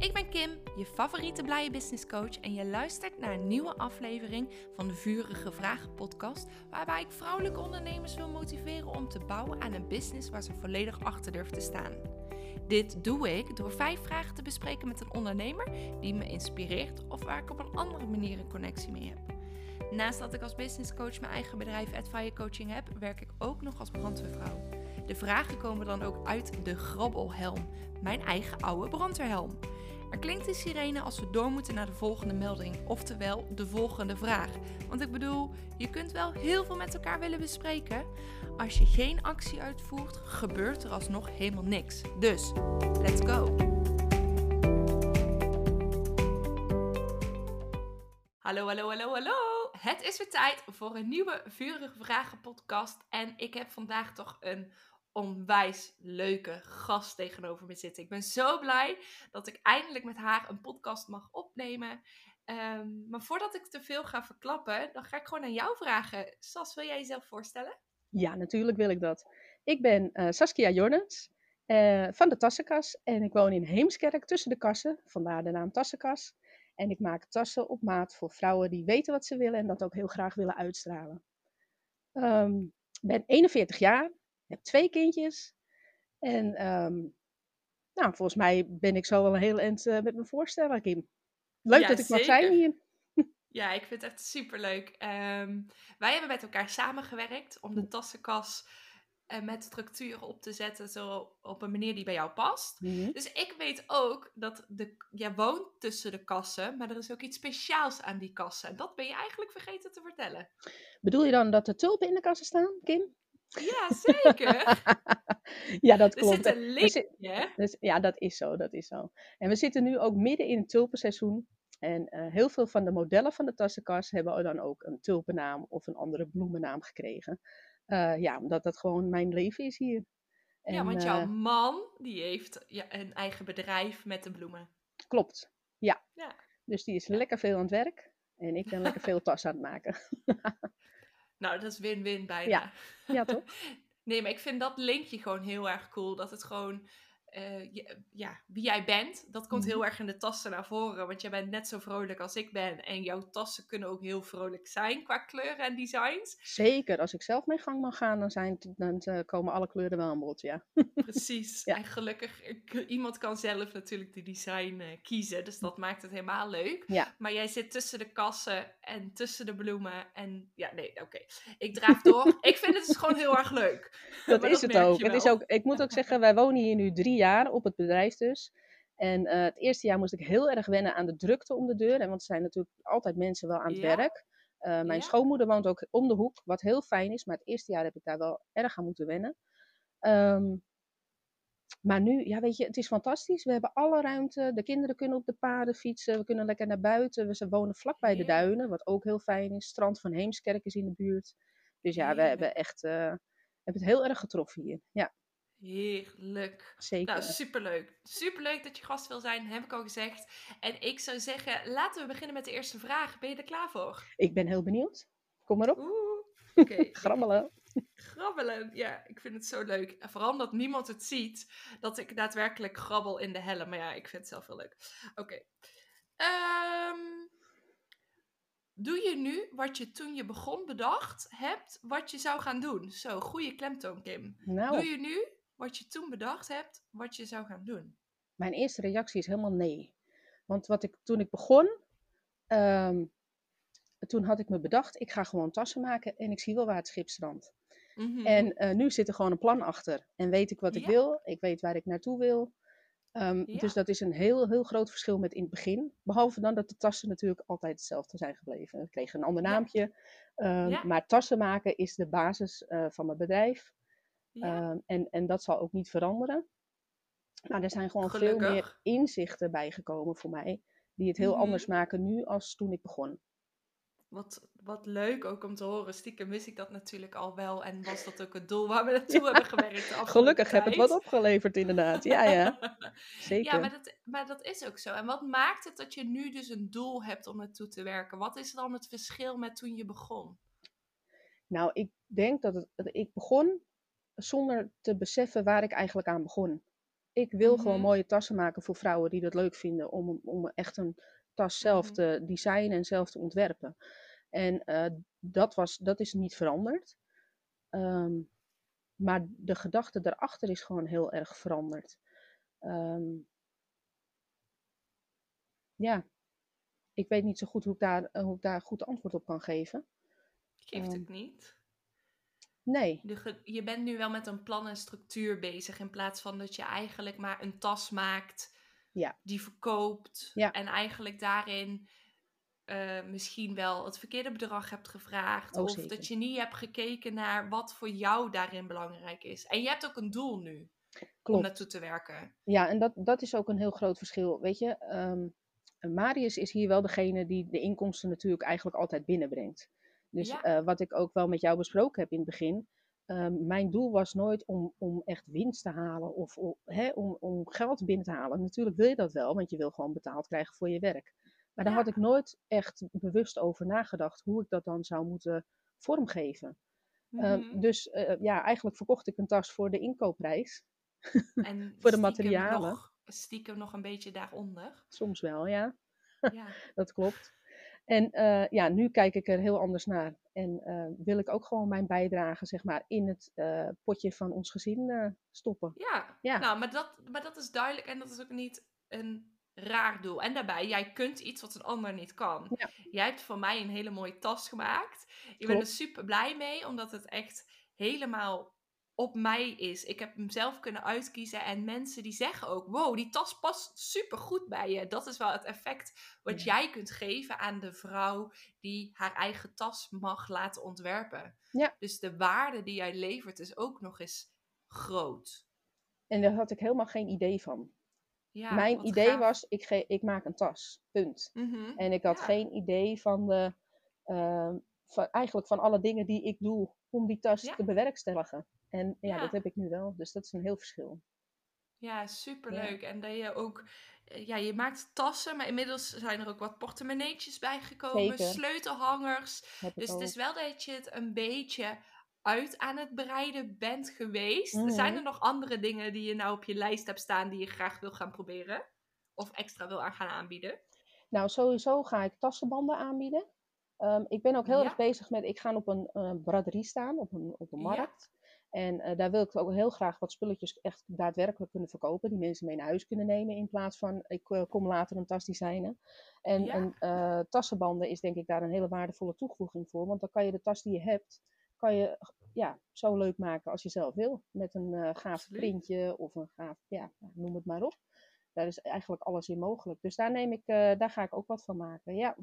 Ik ben Kim, je favoriete blije business coach en je luistert naar een nieuwe aflevering van de Vurige Vragen podcast, waarbij ik vrouwelijke ondernemers wil motiveren om te bouwen aan een business waar ze volledig achter durven te staan. Dit doe ik door vijf vragen te bespreken met een ondernemer die me inspireert of waar ik op een andere manier een connectie mee heb. Naast dat ik als business coach mijn eigen bedrijf Adfire Coaching heb, werk ik ook nog als brandweervrouw. De vragen komen dan ook uit de grabbelhelm, mijn eigen oude brandweerhelm. Er klinkt de sirene als we door moeten naar de volgende melding, oftewel de volgende vraag. Want ik bedoel, je kunt wel heel veel met elkaar willen bespreken. Als je geen actie uitvoert, gebeurt er alsnog helemaal niks. Dus, let's go! Hallo, hallo, hallo, hallo! Het is weer tijd voor een nieuwe Vurige Vragen podcast. En ik heb vandaag toch een onwijs leuke gast tegenover me zitten. Ik ben zo blij dat ik eindelijk met haar een podcast mag opnemen. Ehm, maar voordat ik te veel ga verklappen, dan ga ik gewoon aan jou vragen. Sas, wil jij jezelf voorstellen? Ja, natuurlijk wil ik dat. Ik ben uh, Saskia Jornens uh, van de Tassenkas en ik woon in Heemskerk tussen de kassen, vandaar de naam Tassenkas. En ik maak tassen op maat voor vrouwen die weten wat ze willen en dat ook heel graag willen uitstralen. Ik um, ben 41 jaar, heb twee kindjes. En um, nou, volgens mij ben ik zo wel een heel eind uh, met mijn voorstellen, Kim. Leuk Ja, dat ik mag zeker. zijn hier. Ja, ik vind het echt superleuk. Ehm wij hebben met elkaar samengewerkt om de tassenkas eh, met structuren op te zetten zo op een manier die bij jou past. Mhm. Dus ik weet ook dat de, jij woont tussen de kassen, maar er is ook iets speciaals aan die kassen. En dat ben je eigenlijk vergeten te vertellen. Bedoel je dan dat er tulpen in de kassen staan, Kim? Ja, zeker. ja, dat er klopt. zit een We zit- linkje. hè? Dus, ja, dat is zo, dat is zo. En we zitten nu ook midden in het tulpenseizoen. En eh, heel veel van de modellen van de tassenkas hebben dan ook een tulpennaam of een andere bloemennaam gekregen. Eh, ja, omdat dat gewoon mijn leven is hier. Ja, En, want eh, jouw man, die heeft ja, een eigen bedrijf met de bloemen. Klopt, ja. Ja. Dus die is Ja. lekker veel aan het werk. En ik ben lekker veel tas aan het maken. Nou, dat is win-win bijna. Ja. Ja, toch? Nee, maar ik vind dat linkje gewoon heel erg cool. Dat het gewoon, eh, je- ja, wie jij bent, dat komt Mhm. heel erg in de tassen naar voren. Want jij bent net zo vrolijk als ik ben. En jouw tassen kunnen ook heel vrolijk zijn qua kleuren en designs. Zeker, als ik zelf mijn gang mag gaan, dan, zijn, dan eh, komen alle kleuren wel aan bod, ja. Precies. Ja. En gelukkig, iemand kan zelf natuurlijk de design eh, kiezen. Dus dat maakt het helemaal leuk. Ja. Maar jij zit tussen de kassen en tussen de bloemen. En ja, nee, oké. Ik draaf door. ik vind het dus gewoon heel erg leuk. Dat Maar is het ook. Het is ook. Ik moet ook zeggen, wij wonen hier nu drie jaar op het bedrijf dus. En eh, het eerste jaar moest ik heel erg wennen aan de drukte om de deur. En want er zijn natuurlijk altijd mensen wel aan het Ja. werk. Eh, mijn Ja. schoonmoeder woont ook om de hoek, wat heel fijn is. Maar het eerste jaar heb ik daar wel erg aan moeten wennen. Ehm, maar nu, ja weet je, het is fantastisch. We hebben alle ruimte. De kinderen kunnen op de paden fietsen. We kunnen lekker naar buiten. We ze wonen vlakbij de duinen, wat ook heel fijn is. Strand van Heemskerk is in de buurt. Dus ja, we hebben echt... eh, hebben het heel erg getroffen hier. Ja, Heerlijk. zeker. Nou, superleuk. Superleuk dat je gast wil zijn, heb ik al gezegd. En ik zou zeggen, laten we beginnen met de eerste vraag. Ben je er klaar voor? Ik ben heel benieuwd. Kom maar op. Oké. Grabbelen. Grabbelen, ja, ik vind het zo leuk. En vooral omdat niemand het ziet, dat ik daadwerkelijk grabbel in de helm. Maar ja, ik vind het zelf heel leuk. Oké. Ehm, doe je nu wat je toen je begon bedacht hebt, wat je zou gaan doen? Zo, goede klemtoon, Kim. Doe Nou, je nu wat je toen bedacht hebt, wat je zou gaan doen? mijn eerste reactie is helemaal nee. Want wat ik, toen ik begon, ehm, toen had ik me bedacht, ik ga gewoon tassen maken en ik zie wel waar het schip strandt. Mhm. En eh, nu zit er gewoon een plan achter. En weet ik wat ik wil, ik weet waar ik naartoe wil. Ehm, Ja. Dus dat is een heel, heel groot verschil met in het begin. Behalve dan dat de tassen natuurlijk altijd hetzelfde zijn gebleven. Ik kreeg een ander naampje. Ehm. Maar tassen maken is de basis eh, van mijn bedrijf. Ja, Ehm, en, en dat zal ook niet veranderen. Maar er zijn gewoon veel meer inzichten bijgekomen voor mij. Die het heel Mhm. anders maken nu als toen ik begon. wat, wat leuk ook om te horen. Stiekem wist ik dat natuurlijk al wel. En was dat ook het doel waar we naartoe hebben gewerkt Gelukkig heb het wat opgeleverd inderdaad. Ja, ja. Zeker. Ja, maar dat, maar dat is ook zo. En wat maakt het dat je nu dus een doel hebt om naartoe te werken? Wat is dan het verschil met toen je begon? Nou, ik denk dat het, dat ik begon zonder te beseffen waar ik eigenlijk aan begon. Ik wil gewoon Mhm. mooie tassen maken voor vrouwen die dat leuk vinden om, om echt een tas zelf Mhm. te designen en zelf te ontwerpen. En eh, dat, was, dat is niet veranderd. Ehm, maar de gedachte daarachter is gewoon heel erg veranderd. Ehm, ja, ik weet niet zo goed hoe ik daar, hoe ik daar goed antwoord op kan geven. Geeft Ehm. het niet. Nee, De je bent nu wel met een plan en structuur bezig. In plaats van dat je eigenlijk maar een tas maakt. Ja. Die verkoopt. Ja. En eigenlijk daarin eh, misschien wel het verkeerde bedrag hebt gevraagd. Oh, of zeker. dat je niet hebt gekeken naar wat voor jou daarin belangrijk is. En je hebt ook een doel nu. Om klopt. naartoe te werken. Ja, en dat, dat is ook een heel groot verschil. Weet je, ehm, Marius is hier wel degene die de inkomsten natuurlijk eigenlijk altijd binnenbrengt. Dus Ja. eh, wat ik ook wel met jou besproken heb in het begin. ehm, mijn doel was nooit om, om echt winst te halen of om, hè, om, om geld binnen te halen. Natuurlijk wil je dat wel, want je wil gewoon betaald krijgen voor je werk. Maar daar Ja. had ik nooit echt bewust over nagedacht hoe ik dat dan zou moeten vormgeven. Ehm, Mhm. dus eh, ja, eigenlijk verkocht ik een tas voor de inkoopprijs. En voor de materialen. Nog, stiekem nog een beetje daaronder. Soms wel, ja. Ja. dat klopt. En eh, ja, nu kijk ik er heel anders naar. En eh, wil ik ook gewoon mijn bijdrage, zeg maar, in het eh, potje van ons gezin stoppen. Ja, Ja. Nou, maar dat, maar dat is duidelijk en dat is ook niet een raar doel. En daarbij, jij kunt iets wat een ander niet kan. Ja. Jij hebt voor mij een hele mooie tas gemaakt. Ik ben er super blij mee, omdat het echt helemaal op mij is. Ik heb hem zelf kunnen uitkiezen en mensen die zeggen ook, wow, die tas past super goed bij je. Dat is wel het effect wat Ja. jij kunt geven aan de vrouw die haar eigen tas mag laten ontwerpen. Ja. Dus de waarde die jij levert is ook nog eens groot. En daar had ik helemaal geen idee van. Ja, mijn idee gaaf. was, ik, ge- ik maak een tas. Punt. Mhm. En ik had Ja. geen idee van de, ehm, van, eigenlijk van alle dingen die ik doe om die tas te bewerkstelligen. En ja, Ja. dat heb ik nu wel. Dus dat is een heel verschil. Ja, superleuk. En dat je ook, eh, ja, je maakt tassen, maar inmiddels zijn er ook wat portemonneetjes bijgekomen, Zeker. sleutelhangers. Heb Dus het ook. is wel dat je het een beetje uit aan het breiden bent geweest. Mhm. Zijn er nog andere dingen die je nou op je lijst hebt staan die je graag wil gaan proberen? Of extra wil aan gaan aanbieden? Nou, sowieso ga ik tassenbanden aanbieden. Ehm, ik ben ook heel Ja. erg bezig met, ik ga op een eh, braderie staan, op een, op een markt. En eh, daar wil ik ook heel graag wat spulletjes echt daadwerkelijk kunnen verkopen. Die mensen mee naar huis kunnen nemen in plaats van, ik eh, kom later een tas designen. En Ja. een, eh, tassenbanden is denk ik daar een hele waardevolle toevoeging voor. Want dan kan je de tas die je hebt, kan je ja, zo leuk maken als je zelf wil. Met een gaaf printje of een gaaf, ja, noem het maar op. Daar is eigenlijk alles in mogelijk. Dus daar, neem ik, daar ga ik ook wat van maken. Ja,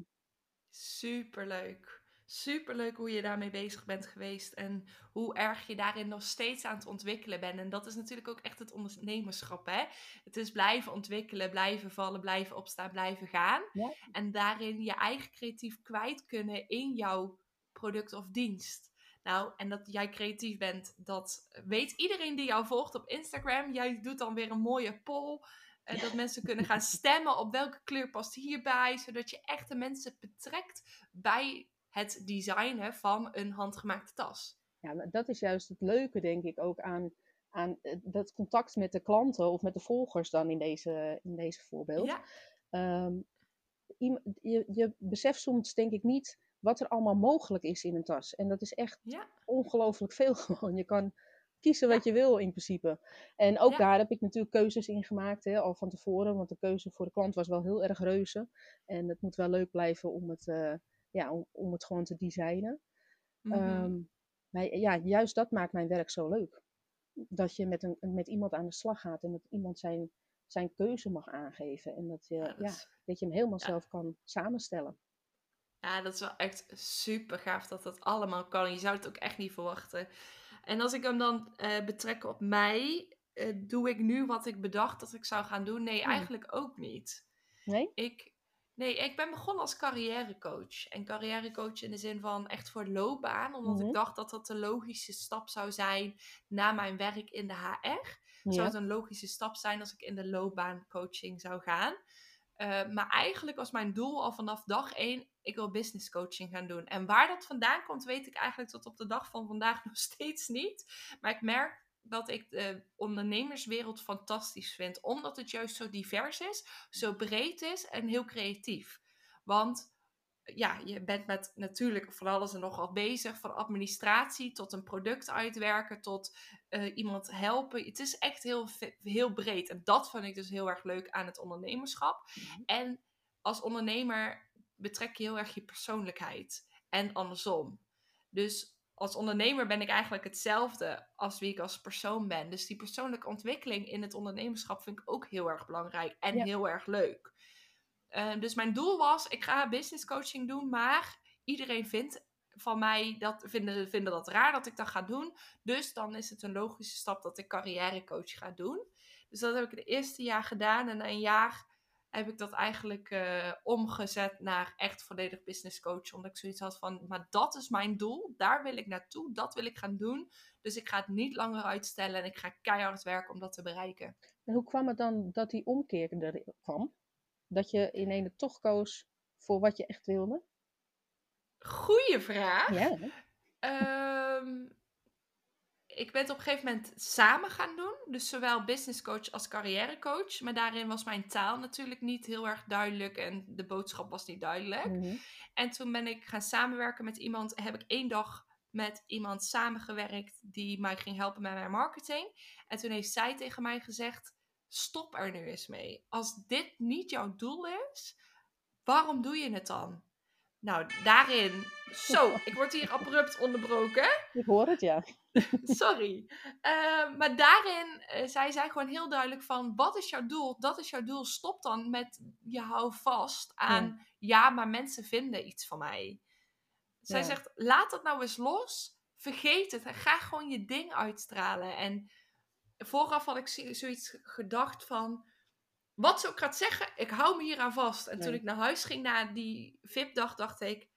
Superleuk. Superleuk hoe je daarmee bezig bent geweest en hoe erg je daarin nog steeds aan het ontwikkelen bent. En dat is natuurlijk ook echt het ondernemerschap, hè? Het is blijven ontwikkelen, blijven vallen, blijven opstaan, blijven gaan. Ja. En daarin je eigen creatief kwijt kunnen in jouw product of dienst. Nou, en dat jij creatief bent, dat weet iedereen die jou volgt op Instagram. Jij doet dan weer een mooie poll. eh, dat mensen kunnen gaan stemmen op welke kleur past hierbij. Zodat je echt de mensen betrekt bij het designen van een handgemaakte tas. Ja, maar dat is juist het leuke, denk ik, ook aan, aan eh, dat contact met de klanten of met de volgers dan in deze, in deze voorbeeld. Ja, Ehm, je, je beseft soms, denk ik, niet wat er allemaal mogelijk is in een tas. En dat is echt ja, ongelooflijk veel gewoon. Je kan kiezen wat je wil in principe. En ook Ja. daar heb ik natuurlijk keuzes in gemaakt, hè, al van tevoren. Want de keuze voor de klant was wel heel erg reuze. En het moet wel leuk blijven om het, eh, ja, om, om het gewoon te designen. mhm. Ehm, maar ja, juist dat maakt mijn werk zo leuk. Dat je met, een, met iemand aan de slag gaat en dat iemand zijn, zijn keuze mag aangeven. En dat je, Ja, dat je hem helemaal ja. zelf kan samenstellen. Ja, dat is wel echt super gaaf dat dat allemaal kan. Je zou het ook echt niet verwachten. En als ik hem dan eh, betrek op mij, eh, doe ik nu wat ik bedacht dat ik zou gaan doen? Nee, Hmm. eigenlijk ook niet. Nee? Ik, nee, ik ben begonnen als carrièrecoach. En carrièrecoach in de zin van echt voor loopbaan. Omdat Mhm. ik dacht dat dat de logische stap zou zijn na mijn werk in de HR. Zou het een logische stap zijn als ik in de loopbaancoaching zou gaan. Eh, maar eigenlijk was mijn doel al vanaf dag één, ik wil business coaching gaan doen. En waar dat vandaan komt, weet ik eigenlijk tot op de dag van vandaag nog steeds niet. Maar ik merk dat ik de ondernemerswereld fantastisch vind. Omdat het juist zo divers is, zo breed is en heel creatief. Want ja, je bent met natuurlijk van alles en nog wat bezig. Van administratie tot een product uitwerken, tot eh, iemand helpen. Het is echt heel, heel breed. En dat vind ik dus heel erg leuk aan het ondernemerschap. Mhm. En als ondernemer betrek je heel erg je persoonlijkheid. En andersom. Dus als ondernemer ben ik eigenlijk hetzelfde als wie ik als persoon ben. Dus die persoonlijke ontwikkeling in het ondernemerschap vind ik ook heel erg belangrijk en heel erg leuk. Ehm, dus mijn doel was, ik ga business coaching doen, maar iedereen vindt van mij dat, vinden, vinden dat raar dat ik dat ga doen. Dus dan is het een logische stap dat ik carrièrecoach ga doen. Dus dat heb ik het eerste jaar gedaan en na een jaar heb ik dat eigenlijk uh, omgezet naar echt volledig business coach. Omdat ik zoiets had van, maar dat is mijn doel, daar wil ik naartoe, dat wil ik gaan doen. Dus ik ga het niet langer uitstellen en ik ga keihard werken om dat te bereiken. En hoe kwam het dan dat die omkeer er kwam? Dat je in ene toch koos voor wat je echt wilde? Goeie vraag. Ja. Um, ik ben het op een gegeven moment samen gaan doen. Dus zowel business coach als carrière coach. Maar daarin was mijn taal natuurlijk niet heel erg duidelijk. En de boodschap was niet duidelijk. Mhm. En toen ben ik gaan samenwerken met iemand. Heb ik één dag met iemand samengewerkt die mij ging helpen met mijn marketing. En toen heeft zij tegen mij gezegd: stop er nu eens mee. Als dit niet jouw doel is, waarom doe je het dan? Nou, daarin. Zo, ik word hier abrupt onderbroken. Ik hoor het, ja. Sorry. Uh, maar daarin uh, zei zij gewoon heel duidelijk van... Wat is jouw doel? Dat is jouw doel. Stop dan met je hou vast aan... Ja, maar mensen vinden iets van mij. Zij zegt, laat dat nou eens los. Vergeet het. En ga gewoon je ding uitstralen. En vooraf had ik zoiets gedacht van... Wat zou ik gaat zeggen? Ik hou me hier aan vast. En toen ik naar huis ging na die VIP-dag, dacht ik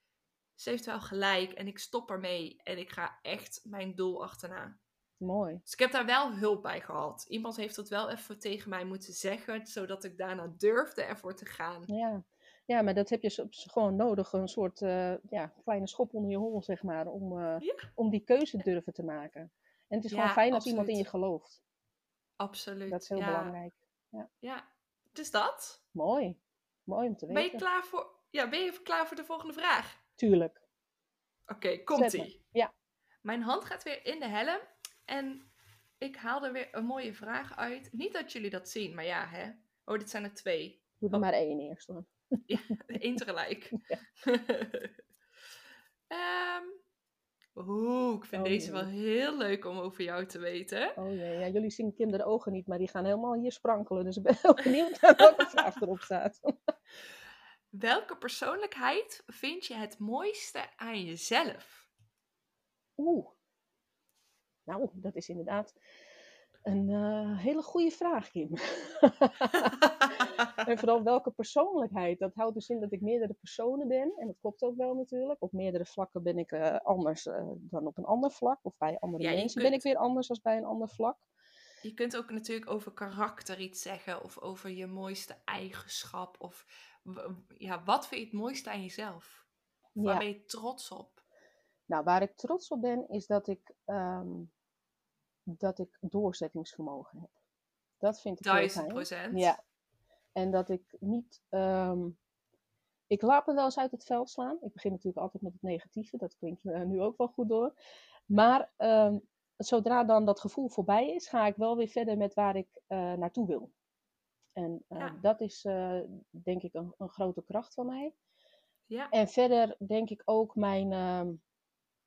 ze heeft wel gelijk en ik stop ermee en ik ga echt mijn doel achterna. Mooi. Dus ik heb daar wel hulp bij gehad. Iemand heeft dat wel even tegen mij moeten zeggen, zodat ik daarna durfde ervoor te gaan. Ja, ja maar dat heb je gewoon nodig, een soort uh, ja, kleine schop onder je hol, zeg maar, om, uh, om die keuze durven te maken. En het is gewoon fijn als iemand in je gelooft. Absoluut. Dat is heel belangrijk. Ja. ja, dus dat. Mooi. Mooi om te weten. Ben je klaar voor, ja, ben je even klaar voor de volgende vraag? Tuurlijk. Oké, komt-ie. Ja. Mijn hand gaat weer in de helm. En ik haal er weer een mooie vraag uit. Niet dat jullie dat zien, maar ja, hè. Oh, dit zijn er twee. Doe er oh. maar één eerst hoor. Ja, één tegelijk. um, Oeh, ik vind oh, deze wel heel leuk om over jou te weten. Oh ja, ja, jullie zien kinderen ogen niet, maar die gaan helemaal hier sprankelen. Dus ik ben heel benieuwd naar welke vraag erop staat. Welke persoonlijkheid vind je het mooiste aan jezelf? Oeh. Nou, dat is inderdaad een uh, hele goede vraag, Kim. en vooral welke persoonlijkheid. Dat houdt dus in dat ik meerdere personen ben. En dat klopt ook wel natuurlijk. Op meerdere vlakken ben ik uh, anders uh, dan op een ander vlak. Of bij andere ja, mensen kunt... ben ik weer anders dan bij een ander vlak. Je kunt ook natuurlijk over karakter iets zeggen. Of over je mooiste eigenschap. Of ja, wat vind je het mooiste aan jezelf? Waar ben je trots op? Nou, waar ik trots op ben, is dat ik, um, dat ik doorzettingsvermogen heb. Dat vind ik Duizend procent. Ja. En dat ik niet... Um, ik laat me wel eens uit het veld slaan. Ik begin natuurlijk altijd met het negatieve. Dat klinkt uh, nu ook wel goed door. Maar um, zodra dan dat gevoel voorbij is, ga ik wel weer verder met waar ik uh, naartoe wil. En uh, dat is uh, denk ik een, een, grote kracht van mij. Ja. En verder denk ik ook mijn, uh,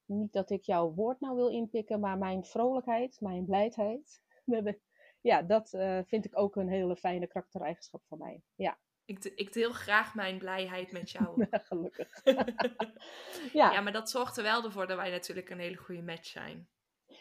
niet dat ik jouw woord nou wil inpikken, maar mijn vrolijkheid, mijn blijheid. ja, dat eh, vind ik ook een hele fijne karaktereigenschap van mij. Ja. Ik, ik deel graag mijn blijheid met jou. gelukkig. ja. ja, maar dat zorgt er wel voor dat wij natuurlijk een hele goede match zijn.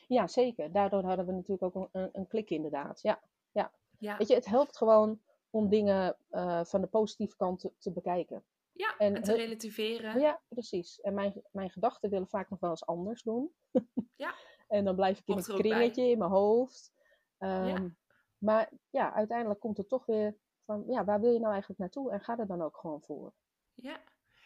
Ja, zeker. Daardoor hadden we natuurlijk ook een, een klik inderdaad. Ja, ja. Ja. Weet je, het helpt gewoon om dingen uh, van de positieve kant te, te bekijken. Ja, en, en te relativeren. Ja, precies. En mijn, mijn gedachten willen vaak nog wel eens anders doen. ja. En dan blijf ik in het kringetje in mijn hoofd. Um, ja. Maar ja, uiteindelijk komt het toch weer van, ja, waar wil je nou eigenlijk naartoe? En ga er dan ook gewoon voor. Ja.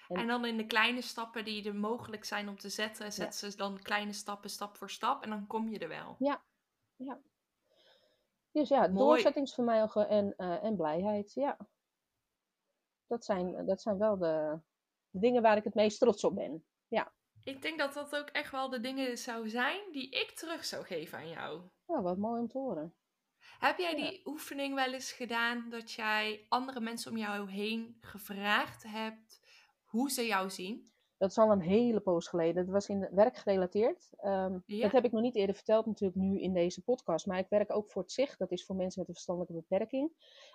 En, en dan in de kleine stappen die er mogelijk zijn om te zetten, zet ja. ze dan kleine stappen, stap voor stap. En dan kom je er wel. Ja, ja. Dus ja, Mooi. doorzettingsvermogen en, eh, en blijheid, ja. Dat zijn, dat zijn wel de, de dingen waar ik het meest trots op ben. Ik denk dat dat ook echt wel de dingen zou zijn die ik terug zou geven aan jou. Nou, wat mooi om te horen. Heb jij Ja. die oefening wel eens gedaan dat jij andere mensen om jou heen gevraagd hebt hoe ze jou zien? Dat is al een hele poos geleden. Dat was in de- werkgerelateerd. Ehm, Ja. Dat heb ik nog niet eerder verteld natuurlijk nu in deze podcast. Maar ik werk ook voor het zicht. Dat is voor mensen met een verstandelijke beperking.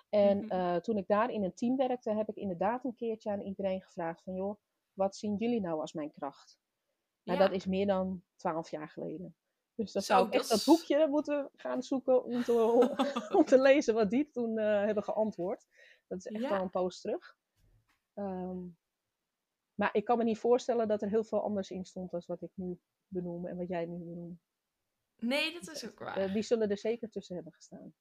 En Mhm. eh, toen ik daar in een team werkte, heb ik inderdaad een keertje aan iedereen gevraagd van... joh, wat zien jullie nou als mijn kracht? Nou, Ja. dat is meer dan twaalf jaar geleden. Dus Zo, zou ik dat echt dat boekje moeten gaan zoeken om te, om te lezen wat die toen eh, hebben geantwoord. Dat is echt Ja. al een poos terug. Ehm, maar ik kan me niet voorstellen dat er heel veel anders in stond dan wat ik nu benoem en wat jij nu benoemt. Nee, dat is ook waar. Eh, die zullen er zeker tussen hebben gestaan.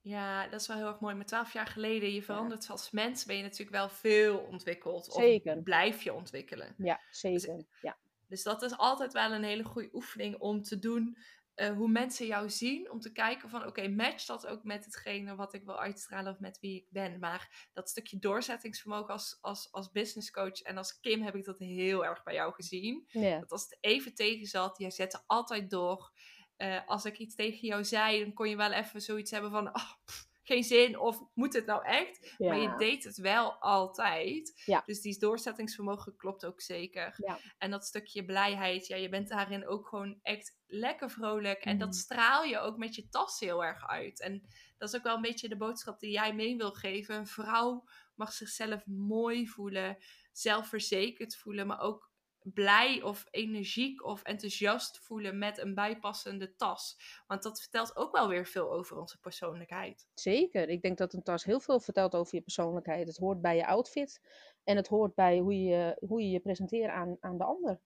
Ja, dat is wel heel erg mooi. Maar twaalf jaar geleden, je verandert als mens, ben je natuurlijk wel veel ontwikkeld. Of Zeker. blijf je ontwikkelen. Ja, zeker. Ja, Dus dat is altijd wel een hele goede oefening om te doen. Eh, hoe mensen jou zien. Om te kijken van, oké, match dat ook met hetgene wat ik wil uitstralen of met wie ik ben. Maar dat stukje doorzettingsvermogen als, als, als business coach en als Kim heb ik dat heel erg bij jou gezien. Dat als het even tegen zat, jij zette altijd door. Eh, als ik iets tegen jou zei, dan kon je wel even zoiets hebben van, oh, pff, geen zin of moet het nou echt? ja. Maar je deed het wel altijd. Ja. Dus die doorzettingsvermogen klopt ook zeker. Ja. En dat stukje blijheid, ja, je bent daarin ook gewoon echt lekker vrolijk. En dat Mhm. straal je ook met je tas heel erg uit. En dat is ook wel een beetje de boodschap die jij mee wil geven. Een vrouw mag zichzelf mooi voelen, zelfverzekerd voelen, maar ook blij of energiek of enthousiast voelen met een bijpassende tas. Want dat vertelt ook wel weer veel over onze persoonlijkheid. Zeker. Ik denk dat een tas heel veel vertelt over je persoonlijkheid. Het hoort bij je outfit en het hoort bij hoe je hoe je, je presenteert aan, aan de ander.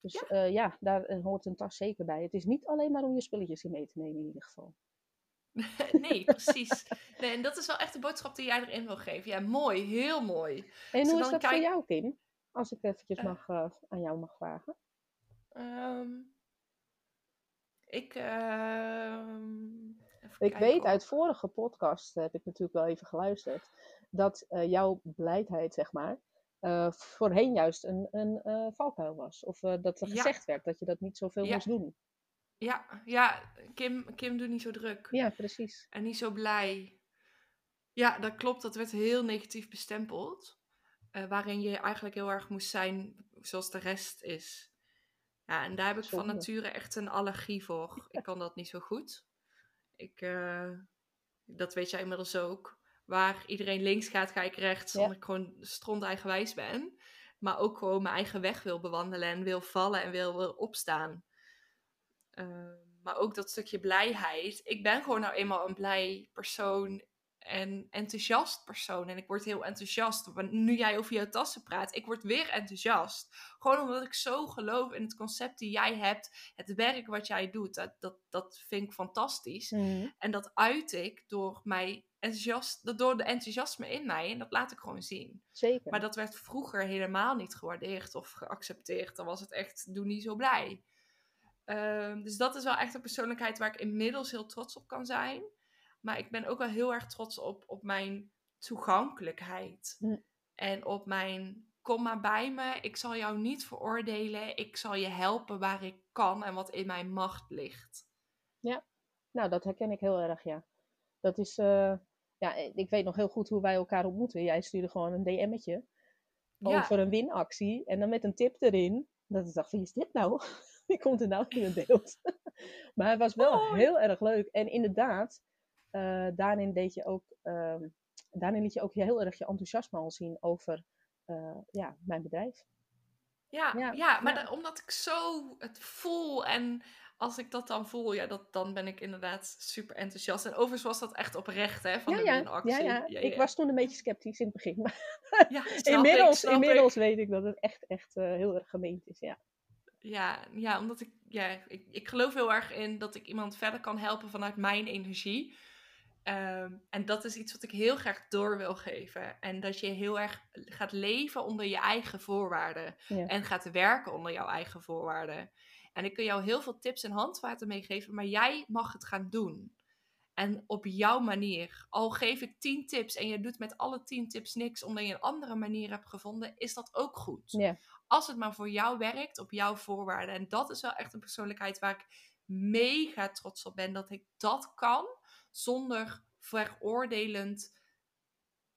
Dus Ja. ja. ja, daar eh, hoort een tas zeker bij. Het is niet alleen maar om je spulletjes in mee te nemen in ieder geval. nee, precies. Nee, en dat is wel echt de boodschap die jij erin wil geven. Ja, mooi, heel mooi. En hoe is dat voor jou, Kim? Als ik eventjes Eh. mag, eh, aan jou mag vragen. Ehm, ik. ehm, Ik weet uit vorige podcast, heb ik natuurlijk wel even geluisterd, dat eh, jouw blijheid, zeg maar, voorheen juist een, een valkuil was. Of dat er Ja. gezegd werd dat je dat niet zoveel Ja. moest doen. Ja, ja Kim, Kim doet niet zo druk. Ja, precies. En niet zo blij. Ja, dat klopt. Dat werd heel negatief bestempeld. Eh, waarin je eigenlijk heel erg moest zijn zoals de rest is. Ja, en daar heb ik van nature echt een allergie voor. Ik kan dat niet zo goed. Ik, eh, dat weet jij inmiddels ook. Waar iedereen links gaat, ga ik rechts. Ja. Omdat ik gewoon stront eigenwijs ben. Maar ook gewoon mijn eigen weg wil bewandelen. En wil vallen en wil, wil opstaan. Eh, maar ook dat stukje blijheid. Ik ben gewoon nou eenmaal een blij persoon en enthousiast persoon. En ik word heel enthousiast. Nu jij over jouw tassen praat, ik word weer enthousiast. Gewoon omdat ik zo geloof in het concept die jij hebt. Het werk wat jij doet, dat, dat, dat vind ik fantastisch. Mhm. En dat uit ik door, mij enthousiast, door de enthousiasme in mij. En dat laat ik gewoon zien. Zeker. Maar dat werd vroeger helemaal niet gewaardeerd of geaccepteerd. Dan was het echt, doe niet zo blij. Ehm, dus dat is wel echt een persoonlijkheid waar ik inmiddels heel trots op kan zijn. Maar ik ben ook wel heel erg trots op, op mijn toegankelijkheid. En op mijn, kom maar bij me, ik zal jou niet veroordelen. Ik zal je helpen waar ik kan en wat in mijn macht ligt. Nou, dat herken ik heel erg, ja. Dat is, eh, ja, ik weet nog heel goed hoe wij elkaar ontmoeten. Jij stuurde gewoon een DM'tje Ja, over een winactie en dan met een tip erin. Dat ik dacht, wie is dit nou? Wie komt er nou in het beeld? maar het was wel heel erg leuk. En inderdaad, eh, daarin deed je ook, ehm, daarin liet je ook heel erg je enthousiasme al zien over eh, ja, mijn bedrijf. Ja, ja, Ja, maar ja. da- omdat ik zo het voel en als ik dat dan voel, ja, dat, dan ben ik inderdaad super enthousiast. En overigens was dat echt oprecht, hè, van Ja, de ja, winactie. ja, ja. Ik was toen een beetje sceptisch in het begin. Maar Ja, ik, inmiddels, inmiddels ik. weet ik dat het echt, echt eh, heel erg gemeend is. Ja. Ja, ja, omdat ik, ja, ik, ik geloof heel erg in dat ik iemand verder kan helpen vanuit mijn energie. Ehm, en dat is iets wat ik heel graag door wil geven. En dat je heel erg gaat leven onder je eigen voorwaarden. Ja. En gaat werken onder jouw eigen voorwaarden. En ik kan jou heel veel tips en handvaten meegeven, maar jij mag het gaan doen. En op jouw manier. Al geef ik 10 tips en je doet met alle 10 tips niks omdat je een andere manier hebt gevonden, is dat ook goed. Ja. Als het maar voor jou werkt, op jouw voorwaarden. En dat is wel echt een persoonlijkheid waar ik mega trots op ben dat ik dat kan zonder veroordelend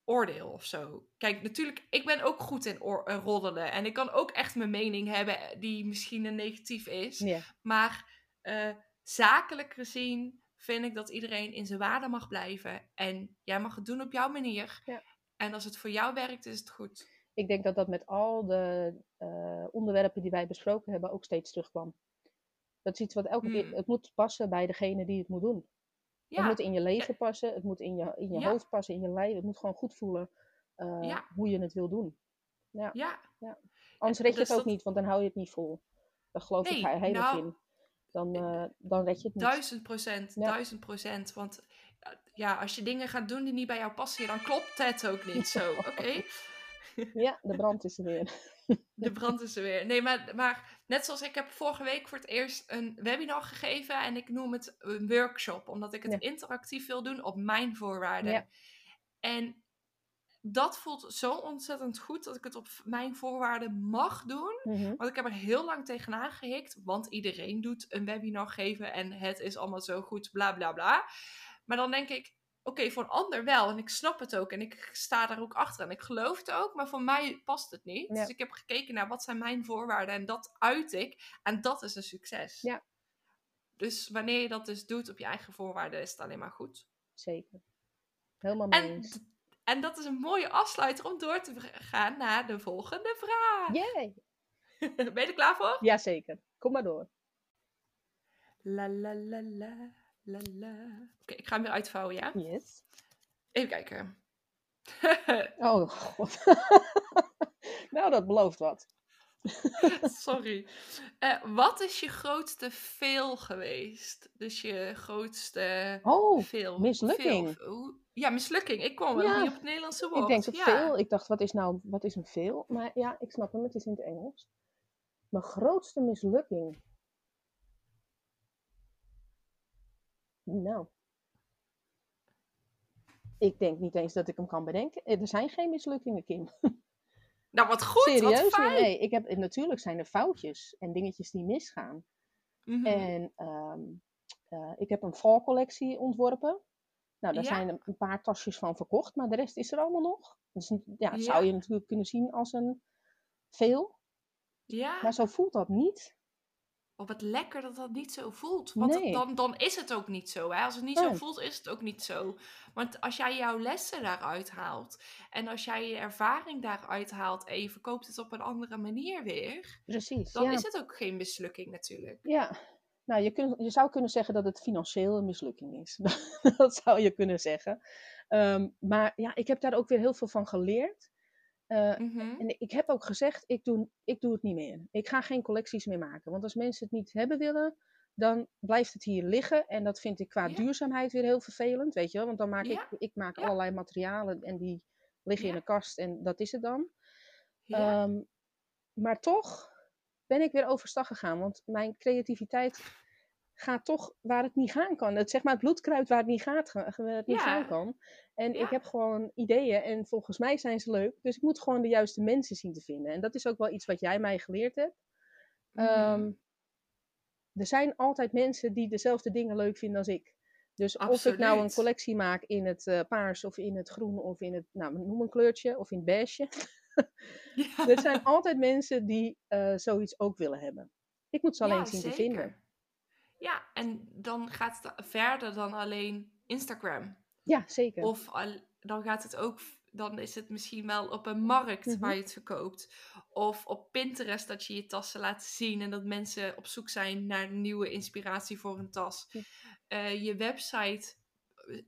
oordeel of zo. Kijk, natuurlijk, ik ben ook goed in eh, roddelen. En ik kan ook echt mijn mening hebben die misschien een negatief is. Ja. Maar eh, zakelijk gezien vind ik dat iedereen in zijn waarde mag blijven. En jij mag het doen op jouw manier. Ja. En als het voor jou werkt, is het goed. Ik denk dat dat met al de eh, onderwerpen die wij besproken hebben ook steeds terugkwam. Dat is iets wat elke keer, Hmm. het moet passen bij degene die het moet doen. Het Ja, moet in je leven passen, het moet in je, in je Ja. hoofd passen, in je lijf. Het moet gewoon goed voelen eh, Ja. hoe je het wil doen. ja. Anders En red je dus het ook dat- niet, want dan hou je het niet vol. Daar geloof Nee, ik he- heilig nou, in. Dan, eh, dan red je het niet. Duizend procent, Ja. duizend procent. Want eh, ja, als je dingen gaat doen die niet bij jou passen, dan klopt het ook niet zo. Oké? Ja, de brand is er weer. De brand is er weer. Nee, maar, maar net zoals ik heb vorige week voor het eerst een webinar gegeven. En ik noem het een workshop. Omdat ik het Ja. interactief wil doen op mijn voorwaarden. Ja. En dat voelt zo ontzettend goed dat ik het op mijn voorwaarden mag doen. Mhm. Want ik heb er heel lang tegenaan gehikt. Want iedereen doet een webinar geven en het is allemaal zo goed, bla bla bla. Maar dan denk ik, oké, voor een ander wel. En ik snap het ook. En ik sta daar ook achter. En ik geloof het ook. Maar voor mij past het niet. Ja. Dus ik heb gekeken naar wat zijn mijn voorwaarden. En dat uit ik. En dat is een succes. Ja. Dus wanneer je dat dus doet op je eigen voorwaarden, is het alleen maar goed. Zeker. Helemaal mee En, en dat is een mooie afsluiter om door te gaan naar de volgende vraag. Yay! Ben je er klaar voor? Jazeker. Kom maar door. La la la la Oké, ik ga hem weer uitvouwen, ja? Yes. Even kijken. Oh, god. nou, dat belooft wat. Sorry. Eh, wat is je grootste fail geweest? Dus je grootste Oh, fail. mislukking. fail. Ja, mislukking. Ik kwam wel Ja, niet op het Nederlandse woord. ik denk dat ja. veel. Ik dacht, wat is nou, wat is een veel? Maar ja, ik snap hem, het is in het Engels. Mijn grootste mislukking. Nou. Ik denk niet eens dat ik hem kan bedenken. Eh, Er zijn geen mislukkingen, Kim. Nou, wat goed. Serieus wat fijn. Nee, ik heb, natuurlijk zijn er foutjes en dingetjes die misgaan. Mhm. En ehm, eh, ik heb een valcollectie ontworpen. Nou, daar Ja. zijn een paar tasjes van verkocht, maar de rest is er allemaal nog. Dus ja, Ja. zou je natuurlijk kunnen zien als een veel. Ja, Maar zo voelt dat niet. Op het lekker dat dat niet zo voelt. Want Nee. dan, dan is het ook niet zo. Hè? Als het niet zo voelt, is het ook niet zo. Want als jij jouw lessen daaruit haalt en als jij je ervaring daaruit haalt en je verkoopt het op een andere manier weer, Precies. dan ja. is het ook geen mislukking natuurlijk. ja. Nou, je, kun, je zou kunnen zeggen dat het financieel een mislukking is. dat zou je kunnen zeggen. Ehm, maar ja, ik heb daar ook weer heel veel van geleerd. Eh, Mhm. En ik heb ook gezegd, ik doe, ik doe het niet meer. Ik ga geen collecties meer maken. Want als mensen het niet hebben willen, dan blijft het hier liggen. En dat vind ik qua Ja. duurzaamheid weer heel vervelend, weet je wel. Want dan maak Ja. ik, ik maak Ja. allerlei materialen en die liggen in een kast en dat is het dan. Ehm, maar toch ben ik weer overstag gegaan. Want mijn creativiteit gaat toch waar het niet gaan kan. Het, zeg maar het bloedkruid waar het niet, gaat, ga- waar het niet Ja. gaan kan. En Ja. ik heb gewoon ideeën en volgens mij zijn ze leuk. Dus ik moet gewoon de juiste mensen zien te vinden. En dat is ook wel iets wat jij mij geleerd hebt. Ehm, er zijn altijd mensen die dezelfde dingen leuk vinden als ik. Dus of ik nou een collectie maak in het eh, paars of in het groen of in het, nou noem een kleurtje, of in het beige. Ja. Er zijn altijd mensen die eh, zoiets ook willen hebben. Ik moet ze alleen zien te vinden. Ja, en dan gaat het verder dan alleen Instagram. Ja, zeker. Of al, dan gaat het ook, dan is het misschien wel op een markt Mhm. waar je het verkoopt. Of op Pinterest dat je je tassen laat zien en dat mensen op zoek zijn naar nieuwe inspiratie voor een tas. Ja. Eh, je website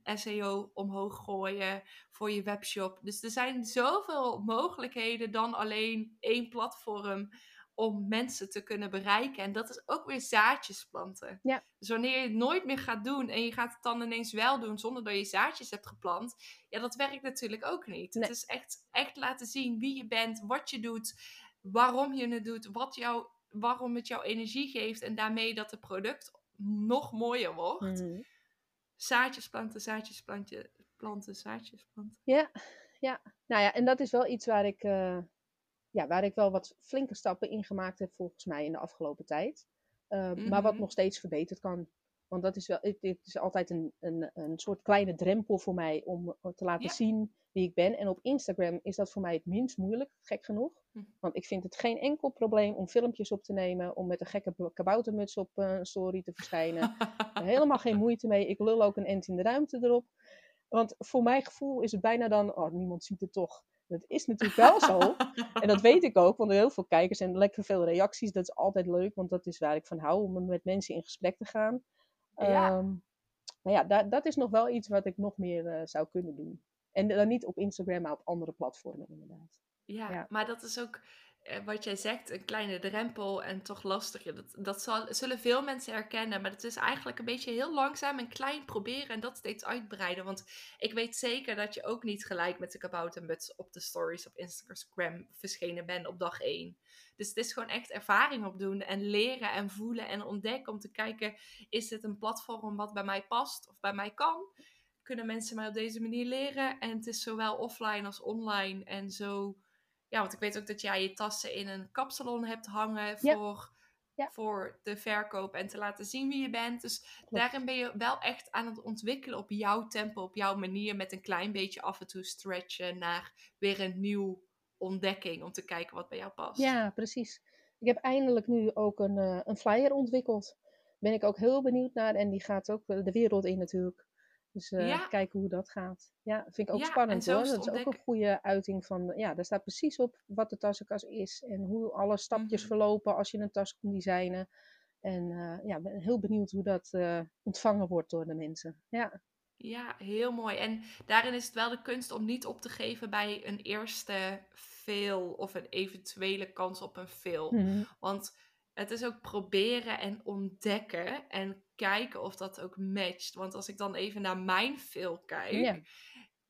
eh, SEO omhoog gooien voor je webshop. Dus er zijn zoveel mogelijkheden dan alleen één platform om mensen te kunnen bereiken. En dat is ook weer zaadjes planten. Ja. Dus wanneer je het nooit meer gaat doen en je gaat het dan ineens wel doen zonder dat je zaadjes hebt geplant, ja, dat werkt natuurlijk ook niet. Nee. Het is echt, echt laten zien wie je bent, wat je doet, waarom je het doet, wat jouw waarom het jouw energie geeft en daarmee dat het product nog mooier wordt. Mhm. Zaadjes planten, zaadjes planten, planten, zaadjes planten. Ja, ja. Nou ja, en dat is wel iets waar ik, eh, ja, waar ik wel wat flinke stappen in gemaakt heb volgens mij in de afgelopen tijd. Uh, Maar wat Mhm. nog steeds verbeterd kan. Want dat is wel, het, het is altijd een, een, een soort kleine drempel voor mij om eh, te laten Ja. zien wie ik ben. En op Instagram is dat voor mij het minst moeilijk, gek genoeg. Hm. Want ik vind het geen enkel probleem om filmpjes op te nemen, om met een gekke kaboutermuts op een story te verschijnen. Helemaal geen moeite mee. Ik lul ook een end in de ruimte erop. Want voor mijn gevoel is het bijna dan, oh, niemand ziet het toch. Dat is natuurlijk wel zo. En dat weet ik ook, want er heel veel kijkers en lekker veel reacties. Dat is altijd leuk, want dat is waar ik van hou, om met mensen in gesprek te gaan. Ja. Ehm, maar ja, da- dat is nog wel iets wat ik nog meer eh, zou kunnen doen. En dan niet op Instagram, maar op andere platformen inderdaad. Ja, Ja. maar dat is ook wat jij zegt, een kleine drempel en toch lastig. Dat, dat zal, zullen veel mensen herkennen, maar het is eigenlijk een beetje heel langzaam en klein proberen en dat steeds uitbreiden. Want ik weet zeker dat je ook niet gelijk met de kaboutermuts op de stories op Instagram verschenen bent op dag 1. Dus het is gewoon echt ervaring opdoen en leren en voelen en ontdekken om te kijken, is dit een platform wat bij mij past of bij mij kan? Kunnen mensen mij op deze manier leren? En het is zowel offline als online en zo ja, want ik weet ook dat jij je tassen in een kapsalon hebt hangen voor, Ja. voor de verkoop en te laten zien wie je bent. Dus Klopt. daarin ben je wel echt aan het ontwikkelen op jouw tempo, op jouw manier, met een klein beetje af en toe stretchen naar weer een nieuw ontdekking om te kijken wat bij jou past. Ja, precies. Ik heb eindelijk nu ook een, eh, een flyer ontwikkeld. Ben ik ook heel benieuwd naar. En die gaat ook eh, de wereld in natuurlijk. Dus eh, Ja. kijken hoe dat gaat. Ja, vind ik ook Ja, spannend hoor. Dat is ook een goede uiting van... Ja, daar staat precies op wat de tassenkas is. En hoe alle stapjes Mhm. verlopen als je een tas komt designen. En eh, ja, ben heel benieuwd hoe dat eh, ontvangen wordt door de mensen. Ja, Ja, heel mooi. En daarin is het wel de kunst om niet op te geven bij een eerste fail of een eventuele kans op een fail. Mhm. Want het is ook proberen en ontdekken en kijken of dat ook matcht. Want als ik dan even naar mijn fail kijk.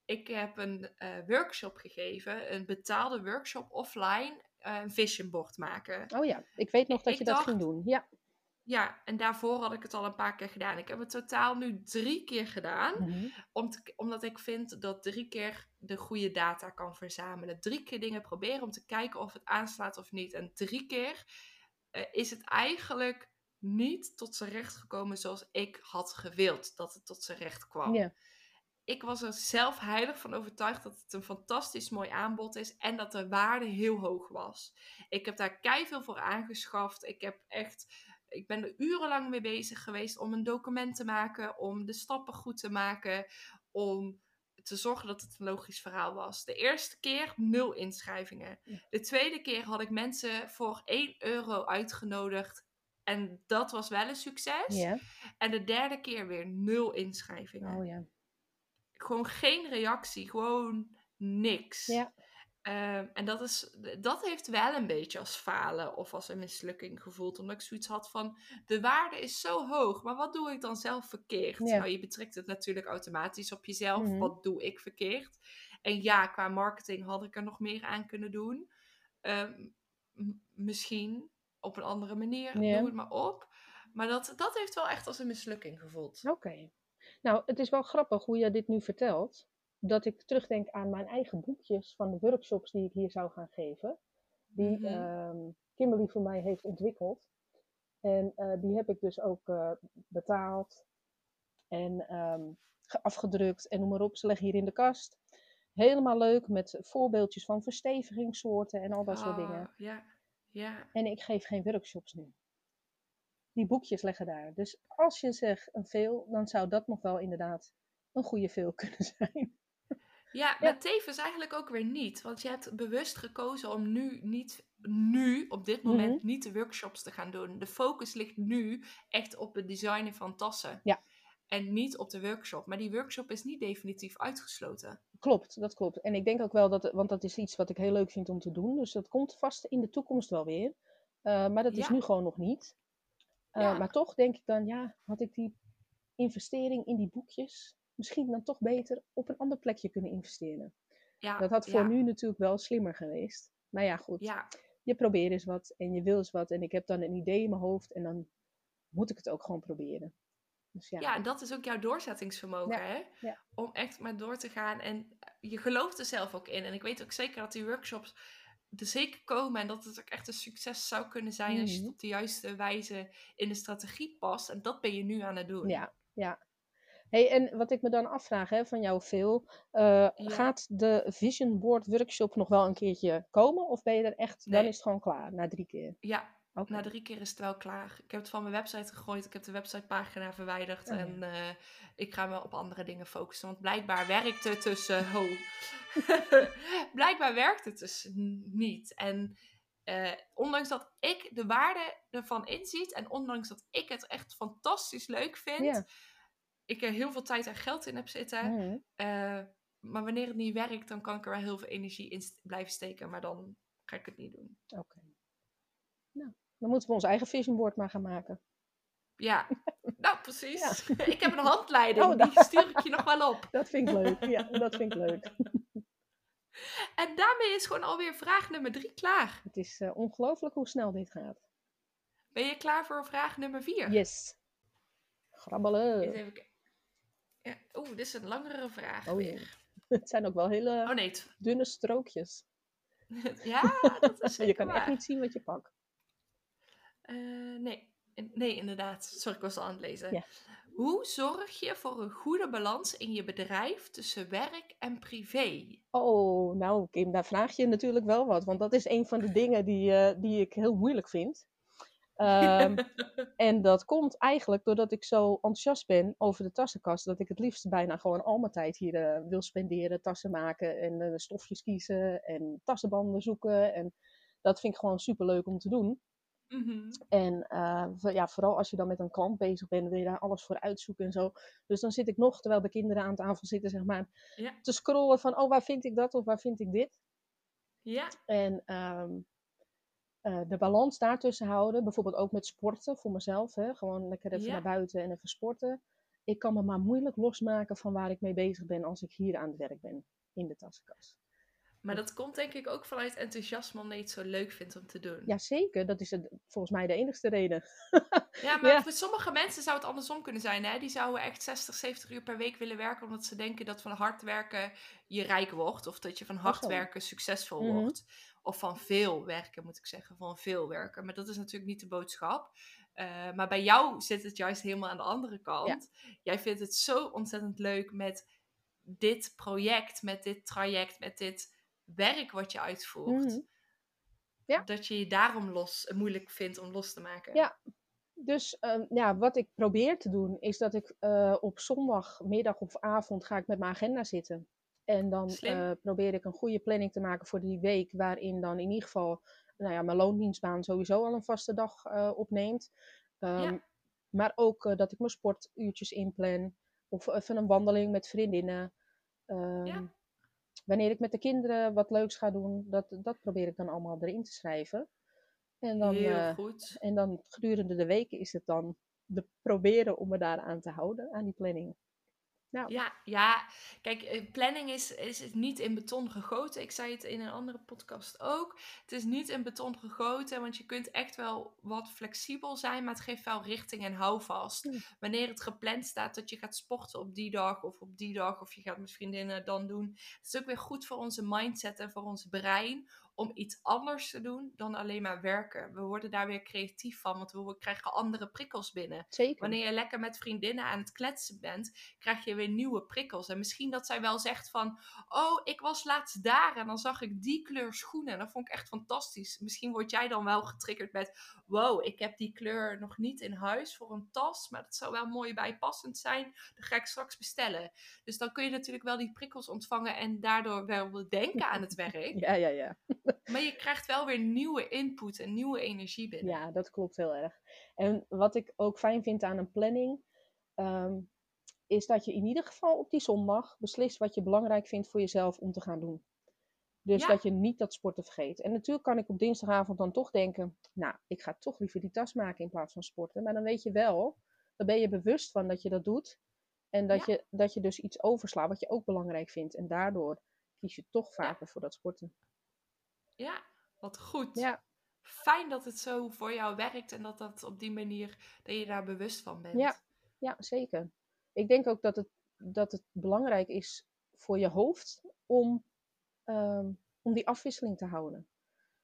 Ik heb een eh, workshop gegeven, een betaalde workshop offline, eh, een vision board maken. Oh ja, ik weet nog dat Ik je dat ging doen. Ja. Ja, en daarvoor had ik het al een paar keer gedaan. Ik heb het totaal nu drie keer gedaan. Mhm. Om te- omdat ik vind dat drie keer de goede data kan verzamelen. Drie keer dingen proberen om te kijken of het aanslaat of niet. En drie keer eh, is het eigenlijk niet tot zijn recht gekomen zoals ik had gewild dat het tot zijn recht kwam. Ja. Ik was er zelf heilig van overtuigd dat het een fantastisch mooi aanbod is en dat de waarde heel hoog was. Ik heb daar keiveel voor aangeschaft. Ik heb echt ik ben er urenlang mee bezig geweest om een document te maken, om de stappen goed te maken, om te zorgen dat het een logisch verhaal was. De eerste keer nul inschrijvingen. De tweede keer had ik mensen voor 1 euro uitgenodigd. En dat was wel een succes. Ja. En de derde keer weer nul inschrijvingen. Oh ja. Gewoon geen reactie, gewoon niks. Ja. Ehm, en dat, is, dat heeft wel een beetje als falen of als een mislukking gevoeld. Omdat ik zoiets had van, de waarde is zo hoog, maar wat doe ik dan zelf verkeerd? Ja. Nou, je betrekt het natuurlijk automatisch op jezelf. Mhm. Wat doe ik verkeerd? En ja, qua marketing had ik er nog meer aan kunnen doen. Ehm, misschien op een andere manier, Ja. doe het maar op. Maar dat, dat heeft wel echt als een mislukking gevoeld. Oké. Nou, het is wel grappig hoe je dit nu vertelt. Dat ik terugdenk aan mijn eigen boekjes van de workshops die ik hier zou gaan geven. Die ehm, Kimberly voor mij heeft ontwikkeld. En eh, die heb ik dus ook eh, betaald en ehm, ge- afgedrukt en noem maar op. Ze liggen hier in de kast. Helemaal leuk met voorbeeldjes van verstevigingssoorten en al dat soort dingen. Ah, Ja, ja. En ik geef geen workshops nu. Die boekjes liggen daar. Dus als je zegt een veel, dan zou dat nog wel inderdaad een goede veel kunnen zijn. Ja, maar tevens eigenlijk ook weer niet. Want je hebt bewust gekozen om nu niet, nu, op dit moment, Mhm. niet de workshops te gaan doen. De focus ligt nu echt op het designen van tassen. Ja. En niet op de workshop. Maar die workshop is niet definitief uitgesloten. Klopt, dat klopt. En ik denk ook wel dat, want dat is iets wat ik heel leuk vind om te doen. Dus dat komt vast in de toekomst wel weer. Uh, maar dat is nu gewoon nog niet. Uh, Ja. Maar toch denk ik dan, ja, had ik die investering in die boekjes misschien dan toch beter op een ander plekje kunnen investeren. Ja, Dat had voor ja, nu natuurlijk wel slimmer geweest. Maar ja, goed. Ja, je probeert eens wat en je wil eens wat. En ik heb dan een idee in mijn hoofd en dan moet ik het ook gewoon proberen. Dus ja. Ja, en dat is ook jouw doorzettingsvermogen, Ja, hè? ja. Om echt maar door te gaan. En je gelooft er zelf ook in. En ik weet ook zeker dat die workshops er zeker komen. En dat het ook echt een succes zou kunnen zijn als je het Mhm. op de juiste wijze in de strategie past. En dat ben je nu aan het doen. Ja, ja. Hey, en wat ik me dan afvraag hè, van jou, Phil, eh, gaat de Vision Board Workshop nog wel een keertje komen? Of ben je er echt, dan is het gewoon klaar na drie keer? Ja, na drie keer is het wel klaar. Ik heb het van mijn website gegooid. Ik heb de websitepagina verwijderd. Oh. En eh, ik ga me op andere dingen focussen. Want blijkbaar werkt het tussen... Blijkbaar werkt het dus niet. En eh, ondanks dat ik de waarde ervan inziet... en ondanks dat ik het echt fantastisch leuk vind... ik er heel veel tijd en geld in heb zitten... Mhm. eh, maar wanneer het niet werkt, dan kan ik er wel heel veel energie in st- blijven steken. Maar dan ga ik het niet doen. Oké. Nou, dan moeten we ons eigen Vision Board maar gaan maken. Ja, nou precies. Ik heb een handleiding, Oh, die dat- stuur ik je nog wel op. Dat vind ik leuk. Ja, dat vind ik leuk. En daarmee is gewoon alweer vraag nummer drie klaar. Het is eh, ongelooflijk hoe snel dit gaat. Ben je klaar voor vraag nummer vier? Yes. Grabbelen. even ja. Oeh, dit is een langere vraag Oh, weer. Het zijn ook wel hele Oh nee, dunne strookjes. ja, dat is je kan echt niet zien wat je pakt. Eh, nee. Nee, inderdaad. Sorry, ik was al aan het lezen. Ja. Hoe zorg je voor een goede balans in je bedrijf tussen werk en privé? Oh, nou Kim, daar vraag je natuurlijk wel wat. Want dat is een van de dingen die, eh, die ik heel moeilijk vind. Ehm, en dat komt eigenlijk doordat ik zo enthousiast ben over de tassenkast. Dat ik het liefst bijna gewoon al mijn tijd hier eh, wil spenderen. Tassen maken en eh, stofjes kiezen en tassenbanden zoeken. En dat vind ik gewoon super leuk om te doen. Mhm. En eh, ja, vooral als je dan met een klant bezig bent, wil je daar alles voor uitzoeken en zo. Dus dan zit ik nog, terwijl de kinderen aan tafel zitten, zeg maar, Ja. te scrollen van, oh, waar vind ik dat of waar vind ik dit? Ja, En ehm, eh, de balans daartussen houden, bijvoorbeeld ook met sporten voor mezelf, hè, gewoon lekker even Ja. naar buiten en even sporten. Ik kan me maar moeilijk losmaken van waar ik mee bezig ben als ik hier aan het werk ben, in de tassenkast. Maar dat komt denk ik ook vanuit enthousiasme omdat je het zo leuk vindt om te doen. Jazeker, dat is het, volgens mij de enigste reden. Ja, maar Ja. voor sommige mensen zou het andersom kunnen zijn. Hè? Die zouden echt 60, 70 uur per week willen werken. Omdat ze denken dat van hard werken je rijk wordt. Of dat je van hard werken succesvol Mhm. wordt. Of van veel werken, moet ik zeggen. Van veel werken. Maar dat is natuurlijk niet de boodschap. Eh, maar bij jou zit het juist helemaal aan de andere kant. Jij vindt het zo ontzettend leuk met dit project, met dit traject, met dit werk wat je uitvoert. Mhm. Ja. Dat je je daarom los, moeilijk vindt om los te maken. Ja. Dus ehm, ja, wat ik probeer te doen, is dat ik eh, op zondagmiddag of avond ga ik met mijn agenda zitten. En dan eh, probeer ik een goede planning te maken voor die week, waarin dan in ieder geval nou ja, mijn loondienstbaan sowieso al een vaste dag eh, opneemt. Ehm, Ja. Maar ook dat ik mijn sportuurtjes inplan. Of even een wandeling met vriendinnen. Ehm, Ja. Wanneer ik met de kinderen wat leuks ga doen, dat, dat probeer ik dan allemaal erin te schrijven. En dan, Heel eh, goed. en dan gedurende de weken is het dan de proberen om me daaraan te houden, aan die planning. Nou, Ja, ja, kijk, eh, planning is, is niet in beton gegoten. Ik zei het in een andere podcast ook. Het is niet in beton gegoten, want je kunt echt wel wat flexibel zijn, maar het geeft wel richting en houvast. Wanneer het gepland staat dat je gaat sporten op die dag of op die dag, of je gaat met vriendinnen dan doen. Het is ook weer goed voor onze mindset en voor ons brein om iets anders te doen dan alleen maar werken. We worden daar weer creatief van, want we krijgen andere prikkels binnen. zeker. Wanneer je lekker met vriendinnen aan het kletsen bent, krijg je weer nieuwe prikkels. En misschien dat zij wel zegt van, oh, ik was laatst daar en dan zag ik die kleur schoenen. En dat vond ik echt fantastisch. Misschien word jij dan wel getriggerd met, wow, ik heb die kleur nog niet in huis voor een tas, maar dat zou wel mooi bijpassend zijn. Dat ga ik straks bestellen. Dus dan kun je natuurlijk wel die prikkels ontvangen en daardoor wel denken aan het werk. Ja, ja, ja. Maar je krijgt wel weer nieuwe input en nieuwe energie binnen. Ja, dat klopt heel erg. En wat ik ook fijn vind aan een planning, ehm, is dat je in ieder geval op die zondag beslist wat je belangrijk vindt voor jezelf om te gaan doen. Dus Ja. dat je niet dat sporten vergeet. En natuurlijk kan ik op dinsdagavond dan toch denken, nou, ik ga toch liever die tas maken in plaats van sporten. Maar dan weet je wel, dan ben je bewust van dat je dat doet. En dat, Ja. je, dat je dus iets overslaat wat je ook belangrijk vindt. En daardoor kies je toch vaker voor dat sporten. Ja, wat goed. Ja, fijn dat het zo voor jou werkt en dat dat op die manier, dat je daar bewust van bent. Ja, ja zeker. Ik denk ook dat het, dat het belangrijk is voor je hoofd om, ehm, om die afwisseling te houden.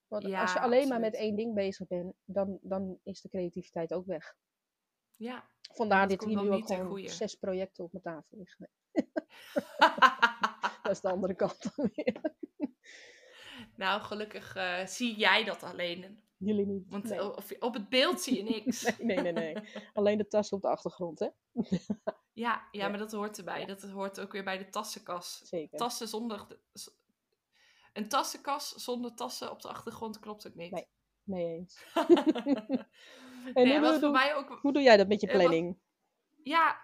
Want Ja, als je alleen maar met één ding bezig bent, dan, dan is de creativiteit ook weg. Ja. Vandaar dat dit hier nu ook gewoon zes projecten op mijn tafel liggen. Dat is de andere kant dan weer. Nou, gelukkig eh, zie jij dat alleen. Jullie niet. Want nee. of- op het beeld zie je niks. nee, nee, nee, nee. Alleen de tas op de achtergrond, hè? Ja, ja, Ja. maar dat hoort erbij. Dat hoort ook weer bij de tassenkas. Zeker. Tassen zonder... Een tassenkas zonder tassen op de achtergrond klopt ook niet. Nee. Mee eens. En hoe, doe, voor doe- mij ook... hoe doe jij dat met je Eh, wat- planning? Ja,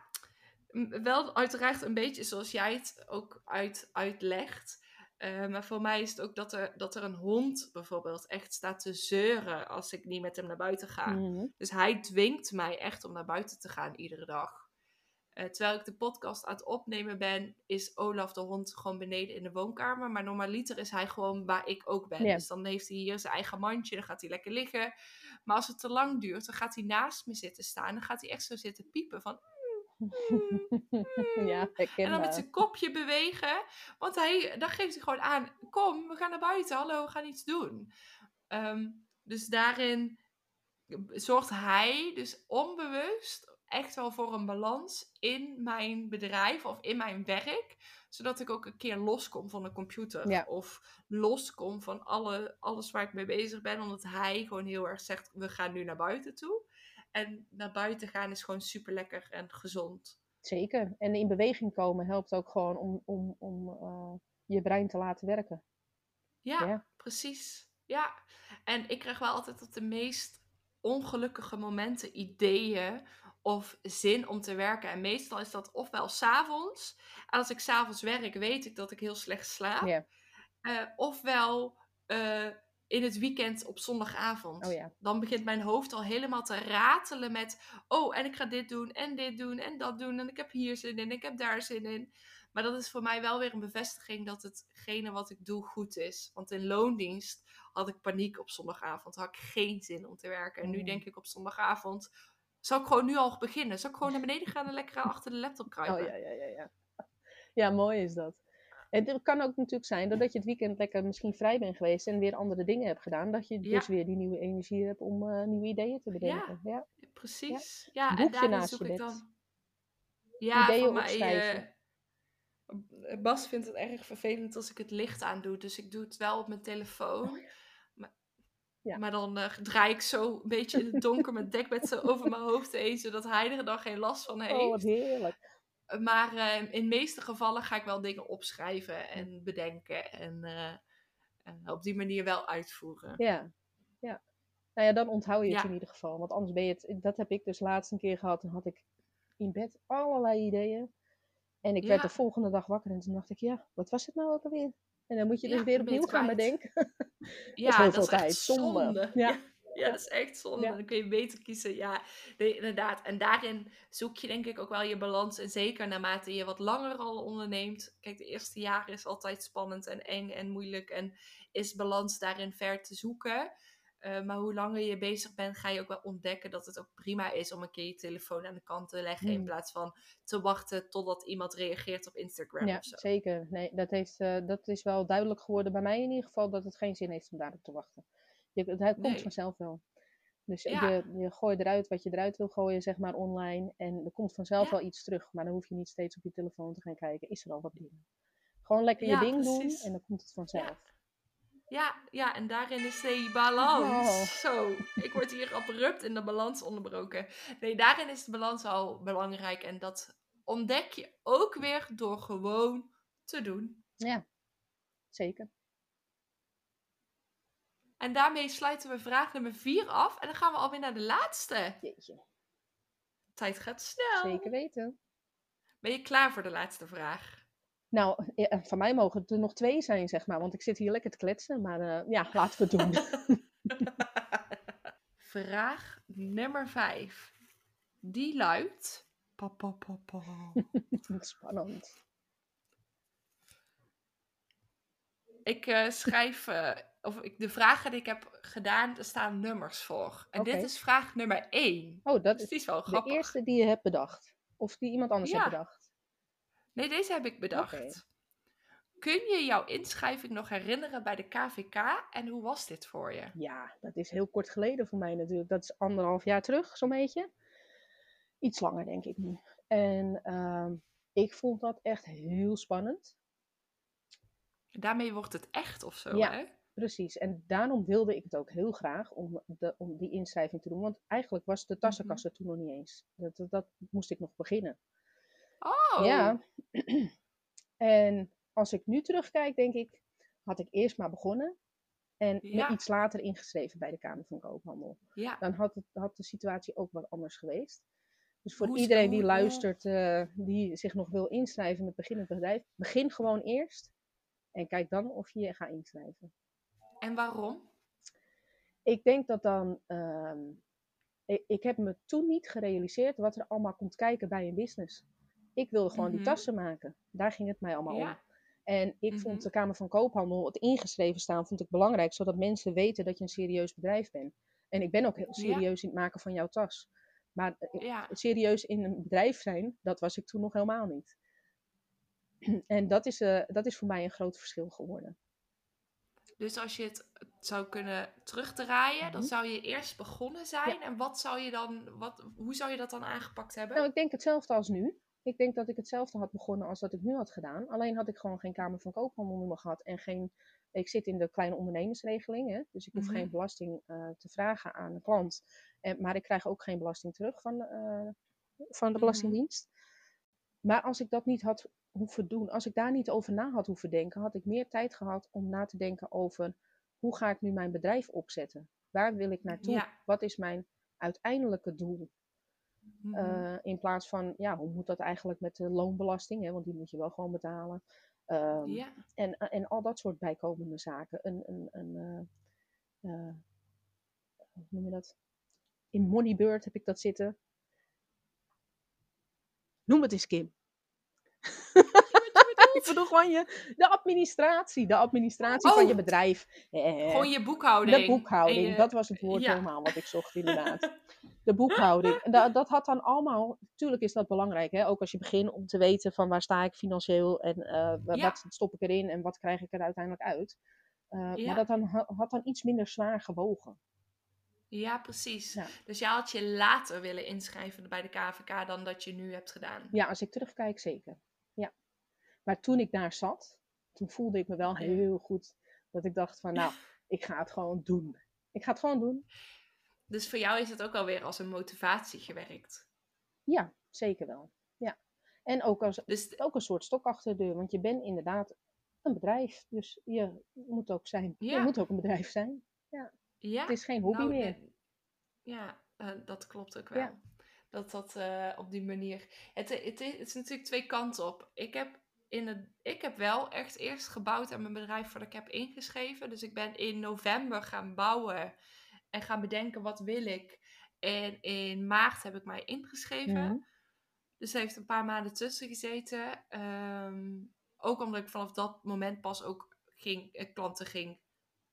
wel uiteraard een beetje zoals jij het ook uit, uitlegt. Eh, maar voor mij is het ook dat er, dat er een hond bijvoorbeeld echt staat te zeuren als ik niet met hem naar buiten ga. Mhm. Dus hij dwingt mij echt om naar buiten te gaan iedere dag. Eh, terwijl ik de podcast aan het opnemen ben, is Olaf de hond gewoon beneden in de woonkamer. Maar normaliter is hij gewoon waar ik ook ben. Ja. Dus dan heeft hij hier zijn eigen mandje, dan gaat hij lekker liggen. Maar als het te lang duurt, dan gaat hij naast me zitten staan. Dan gaat hij echt zo zitten piepen van... ja, En dan met zijn kopje bewegen. Want hij, dan geeft hij gewoon aan: kom, we gaan naar buiten. Hallo, we gaan iets doen. Ehm, dus daarin zorgt hij dus onbewust echt wel voor een balans in mijn bedrijf of in mijn werk. Zodat ik ook een keer loskom van de computer. Ja. Of loskom van alle, alles waar ik mee bezig ben. Omdat hij gewoon heel erg zegt: we gaan nu naar buiten toe. En naar buiten gaan is gewoon super lekker en gezond. Zeker. En in beweging komen helpt ook gewoon om, om, om eh, je brein te laten werken. Ja, Ja. precies. Ja. En ik krijg wel altijd op de meest ongelukkige momenten ideeën of zin om te werken. En meestal is dat ofwel s'avonds. En als ik s'avonds werk, weet ik dat ik heel slecht slaap. Eh, ofwel eh, in het weekend op zondagavond. Oh ja. Dan begint mijn hoofd al helemaal te ratelen met... Oh, en ik ga dit doen en dit doen en dat doen. En ik heb hier zin in, ik heb daar zin in. Maar dat is voor mij wel weer een bevestiging dat hetgene wat ik doe goed is. Want in loondienst had ik paniek op zondagavond. Had ik geen zin om te werken. En nu Mm. denk ik op zondagavond... Zou ik gewoon nu al beginnen? Zou ik gewoon naar beneden gaan en lekker achter de laptop kruipen? Oh ja, ja, ja, ja. Ja, mooi is dat. En het kan ook natuurlijk zijn doordat je het weekend lekker misschien vrij bent geweest en weer andere dingen hebt gedaan, dat je Ja. dus weer die nieuwe energie hebt om eh, nieuwe ideeën te bedenken. Ja. Precies. Ja, en daarin naast zoek ik dan... Ja, Ideeën voor mij... opschrijven. eh, Bas vindt het erg vervelend als ik het licht aandoe. Dus ik doe het wel op mijn telefoon. Maar, Ja. maar dan eh, draai ik zo een beetje in het donker mijn dekbed zo over mijn hoofd heen. Zodat hij er dan geen last van heeft. Oh, wat heerlijk. Maar eh, in de meeste gevallen ga ik wel dingen opschrijven en bedenken. En eh, eh, op die manier wel uitvoeren. Ja. ja. Nou ja, dan onthoud je het Ja. in ieder geval. Want anders ben je het. Dat heb ik dus laatst een keer gehad. Dan had ik in bed allerlei ideeën. En ik werd de volgende dag wakker en toen dacht ik, ja, wat was het nou ook alweer? En dan moet je dus Ja, weer opnieuw gaan bedenken. Ja, dat veel is echt zonde. Ja. Ja. Dat is echt zonde. Ja. Dan kun je beter kiezen. Ja, nee, inderdaad. En daarin zoek je denk ik ook wel je balans. En zeker naarmate je wat langer al onderneemt. Kijk, de eerste jaren is altijd spannend en eng en moeilijk. En is balans daarin ver te zoeken. Eh, maar hoe langer je bezig bent, ga je ook wel ontdekken dat het ook prima is om een keer je telefoon aan de kant te leggen. In Hmm. plaats van te wachten totdat iemand reageert op Instagram Ja, of zo. zeker. Nee, dat, heeft, eh, dat is wel duidelijk geworden bij mij in ieder geval, dat het geen zin heeft om daarop te wachten. Je, het komt Nee. vanzelf wel. Dus Ja. je, je gooit eruit wat je eruit wil gooien, zeg maar, online. En er komt vanzelf Ja. wel iets terug. Maar dan hoef je niet steeds op je telefoon te gaan kijken. Is er al wat binnen? Gewoon lekker Ja, je ding precies. doen en dan komt het vanzelf. Ja, ja, en daarin is die balans. Zo, ik word hier abrupt in de balans onderbroken. Nee, daarin is de balans al belangrijk. En dat ontdek je ook weer door gewoon te doen. Ja, zeker. En daarmee sluiten we vraag nummer 4 af. En dan gaan we alweer naar de laatste. Jeetje, Tijd gaat snel. zeker weten. Ben je klaar voor de laatste vraag? Nou, ja, van mij mogen het er nog twee zijn, zeg maar. Want ik zit hier lekker te kletsen. Maar eh, ja, laten we het doen. Vraag nummer 5. Die luidt. Pa, pa, pa, pa. Spannend. Ik eh, schrijf eh, of ik, de vragen die ik heb gedaan, er staan nummers voor. En dit is vraag nummer 1. Oh, dat Dus is is wel de grappig. eerste die je hebt bedacht. Of die iemand anders Ja. heeft bedacht. Nee, deze heb ik bedacht. Kun je jouw inschrijving nog herinneren bij de KVK en hoe was dit voor je? Ja, dat is heel kort geleden voor mij natuurlijk. Dat is anderhalf jaar terug, zo'n beetje. Iets langer, denk ik nu. En ehm, ik vond dat echt heel spannend. Daarmee wordt het echt of zo, Ja. hè? Precies. En daarom wilde ik het ook heel graag om, de, om die inschrijving te doen. Want eigenlijk was de tassenkast er toen nog niet eens. Dat, dat, dat moest ik nog beginnen. Oh, Ja. En als ik nu terugkijk, denk ik, had ik eerst maar begonnen. En me iets later ingeschreven bij de Kamer van Koophandel. ja. Dan had, het, had de situatie ook wat anders geweest. Dus voor iedereen die luistert, eh, die zich nog wil inschrijven met beginnend bedrijf, begin gewoon eerst. En kijk dan of je je gaat inschrijven. En waarom? Ik denk dat dan. ehm, ik, ik heb me toen niet gerealiseerd wat er allemaal komt kijken bij een business. Ik wilde gewoon Mhm. die tassen maken. Daar ging het mij allemaal om. En ik Mhm. vond de Kamer van Koophandel, het ingeschreven staan, vond ik belangrijk, zodat mensen weten dat je een serieus bedrijf bent. En ik ben ook heel Ja. serieus in het maken van jouw tas. Maar eh, Ja. serieus in een bedrijf zijn, dat was ik toen nog helemaal niet. En dat is, eh, dat is voor mij een groot verschil geworden. Dus als je het zou kunnen terugdraaien, dan Mhm. zou je eerst begonnen zijn. En wat zou je dan, wat, hoe zou je dat dan aangepakt hebben? Nou, ik denk hetzelfde als nu. Ik denk dat ik hetzelfde had begonnen als dat ik nu had gedaan. Alleen had ik gewoon geen Kamer van Koophandel gehad. En geen, ik zit in de kleine ondernemersregeling. Hè, dus ik hoef Mhm. geen belasting eh, te vragen aan een klant. En, maar ik krijg ook geen belasting terug van, eh, van de Mhm. Belastingdienst. Maar als ik dat niet had hoeven doen, als ik daar niet over na had hoeven denken, had ik meer tijd gehad om na te denken over hoe ga ik nu mijn bedrijf opzetten? Waar wil ik naartoe? Ja. Wat is mijn uiteindelijke doel? Mhm. Eh, in plaats van, ja, hoe moet dat eigenlijk met de loonbelasting? Hè? Want die moet je wel gewoon betalen. Ehm, ja. en, en al dat soort bijkomende zaken. Een, een, een, eh, eh, hoe noem je dat? In Moneybird heb ik dat zitten. Noem het eens, Kim. ik bedoel gewoon je, de administratie. De administratie van je Oh. bedrijf. Eh, Gewoon je boekhouding. de boekhouding, je- dat was het woord ja. helemaal wat ik zocht inderdaad. De boekhouding. En da- dat had dan allemaal, natuurlijk is dat belangrijk, hè? ook als je begint om te weten van waar sta ik financieel en eh, Ja. wat stop ik erin en wat krijg ik er uiteindelijk uit. Eh, Ja. Maar dat dan, ha- had dan iets minder zwaar gewogen. Ja, precies. Ja. Dus jij had je later willen inschrijven bij de KVK dan dat je nu hebt gedaan. Ja, als ik terugkijk, zeker. Ja. Maar toen ik daar zat, toen voelde ik me wel Ja. heel goed. Dat ik dacht van, nou, ik ga het gewoon doen. Ik ga het gewoon doen. Dus voor jou is het ook alweer als een motivatie gewerkt. Ja, zeker wel. Ja. En ook als, Dus ook een soort stok achter de deur. Want je bent inderdaad een bedrijf. Dus je moet ook zijn. Je Ja. moet ook een bedrijf zijn. ja, Het is geen hobby nou, meer. Ja, eh, dat klopt ook wel. Ja. Dat dat eh, op die manier. Het, het, is- het is natuurlijk twee kanten op. Ik heb, in het, ik heb wel echt eerst gebouwd aan mijn bedrijf voordat ik heb ingeschreven. Dus ik ben in november gaan bouwen en gaan bedenken wat wil ik. En in maart heb ik mij ingeschreven. Mhm. Dus heeft een paar maanden tussen gezeten. Ehm, ook omdat ik vanaf dat moment pas ook ging, eh, klanten ging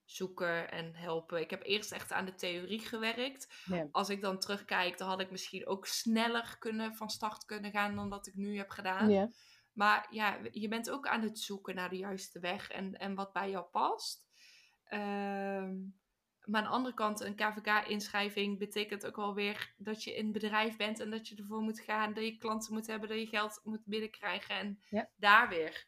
zoeken en helpen. Ik heb eerst echt aan de theorie gewerkt. Ja. Als ik dan terugkijk, dan had ik misschien ook sneller kunnen, van start kunnen gaan dan dat ik nu heb gedaan. Ja. Maar ja, je bent ook aan het zoeken naar de juiste weg en, en wat bij jou past. Ehm, maar aan de andere kant, een KVK-inschrijving betekent ook wel weer dat je een bedrijf bent en dat je ervoor moet gaan, dat je klanten moet hebben, dat je geld moet binnenkrijgen en Ja. daar weer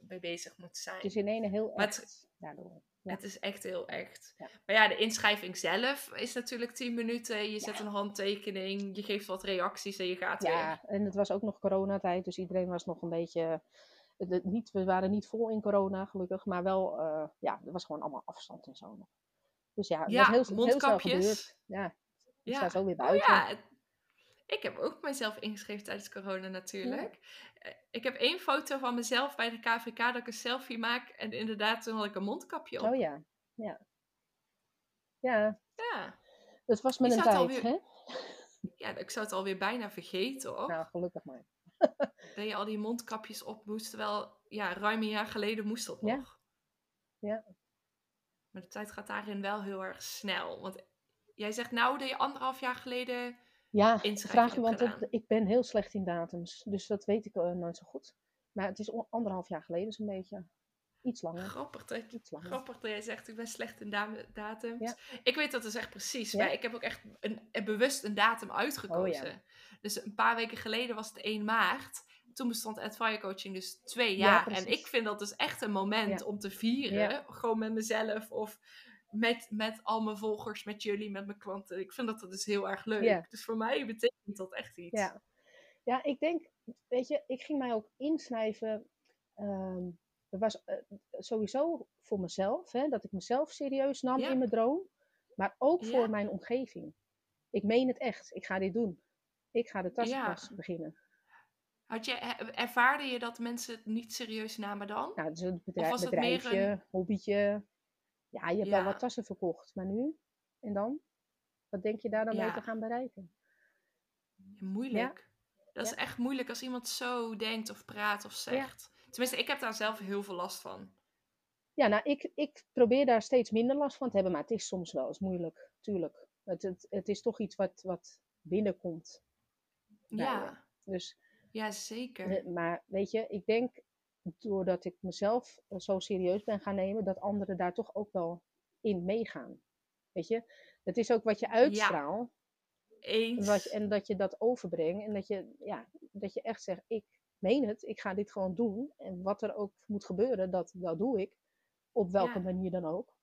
mee bezig moet zijn. Het is in ene heel het- daardoor. Ja. Het is echt heel echt. Ja. Maar ja, de inschrijving zelf is natuurlijk 10 minuten. Je zet een handtekening, je geeft wat reacties en je gaat weer. Ja, en het was ook nog coronatijd. Dus iedereen was nog een beetje... de- niet, we waren niet vol in corona, gelukkig. Maar wel, eh, ja, er was gewoon allemaal afstand en zo. Dus ja, het was heel, heel snel mondkapjes. gebeurd. Ja, ik Ja. sta zo weer Oh buiten. Ik heb ook mezelf ingeschreven tijdens corona natuurlijk. Eh, Ik heb één foto van mezelf bij de KVK dat ik een selfie maak. En inderdaad, toen had ik een mondkapje op. Oh ja, ja. Ja, Ja, dat was met een zat tijd, alweer- hè? ja, ik zou het alweer bijna vergeten hoor. Nou, gelukkig maar. Dat je al die mondkapjes op moest. Terwijl, ja, ruim een jaar geleden moest dat Ja. nog. Ja. Maar de tijd gaat daarin wel heel erg snel. Want jij zegt nou dat je anderhalf jaar geleden Ja, vraag je, want het- ik ben heel slecht in datums. Dus dat weet ik eh, nooit zo goed. Maar het is anderhalf jaar geleden zo'n beetje. Iets langer. Grappig dat, Iets langer. grappig dat jij zegt, ik ben slecht in datums. Ja. Ik weet dat dus echt precies. Ja? Maar ik heb ook echt een, een bewust een datum uitgekozen. Oh, Dus een paar weken geleden was het 1 maart. Toen bestond Adfire Coaching dus twee Ja, jaar. en ik vind dat dus echt een moment om te vieren. Gewoon met mezelf of met, met al mijn volgers, met jullie, met mijn klanten. Ik vind dat dat dus heel erg leuk. Ja. Dus voor mij betekent dat echt iets. Ja. ja, ik denk, weet je, ik ging mij ook inschrijven. ehm dat was eh, sowieso voor mezelf, hè, dat ik mezelf serieus nam Ja. in mijn droom. Maar ook Ja. voor mijn omgeving. Ik meen het echt. Ik ga dit doen. Ik ga de tassenpas beginnen. Had je, ervaarde je dat mensen het niet serieus namen dan? Nou, het is een bedrijf, was het meer bedrijfje, een- hobbytje. Ja, je hebt Ja. wel wat tassen verkocht. Maar nu? En dan? Wat denk je daar dan mee te gaan bereiken? Ja, moeilijk. Dat is echt moeilijk als iemand zo denkt of praat of zegt. Tenminste, ik heb daar zelf heel veel last van. Ja, nou, ik, ik probeer daar steeds minder last van te hebben, maar het is soms wel eens moeilijk, tuurlijk. Het, het, het is toch iets wat, wat binnenkomt. Ja. Dus, ja zeker. maar weet je, ik denk doordat ik mezelf eh, zo serieus ben gaan nemen, dat anderen daar toch ook wel in meegaan. Weet je, het is ook wat je uitstraalt Eens. wat, en dat je dat overbrengt en dat je, ja, dat je echt zegt, ik meen het, ik ga dit gewoon doen. En wat er ook moet gebeuren, dat, dat doe ik. Op welke Ja. manier dan ook.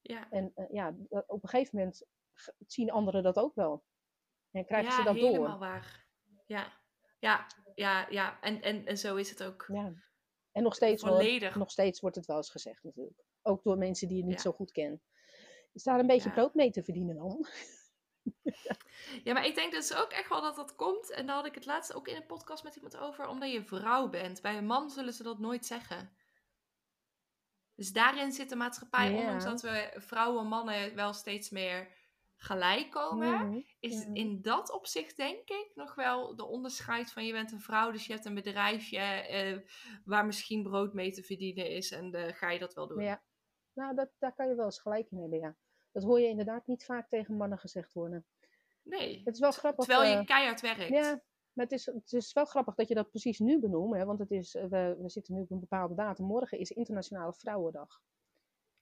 ja. En eh, ja, dat- op een gegeven moment zien anderen dat ook wel. En krijgen ja, ze dat helemaal door. waar. Ja, ja, ja, ja. En, en, en zo is het ook. Ja. En nog steeds, hoor, nog steeds wordt het wel eens gezegd natuurlijk. Ook door mensen die je niet Ja. zo goed kennen. Is daar een beetje Ja. brood mee te verdienen dan? Ja, maar ik denk dus ook echt wel dat dat komt. En daar had ik het laatst ook in een podcast met iemand over. Omdat je vrouw bent. Bij een man zullen ze dat nooit zeggen. Dus daarin zit de maatschappij, Ja. ondanks dat we vrouwen en mannen wel steeds meer gelijk komen, Mhm. is in dat opzicht denk ik nog wel de onderscheid van je bent een vrouw, dus je hebt een bedrijfje eh, waar misschien brood mee te verdienen is en eh, ga je dat wel doen. Ja. Nou, dat, daar kan je wel eens gelijk in hebben, ja. Dat hoor je inderdaad niet vaak tegen mannen gezegd worden. Nee, Het is wel grappig. terwijl je eh, keihard werkt. Ja, maar het is, het is wel grappig dat je dat precies nu benoemt. Hè, want het is, we, we zitten nu op een bepaalde datum. Morgen is Internationale Vrouwendag.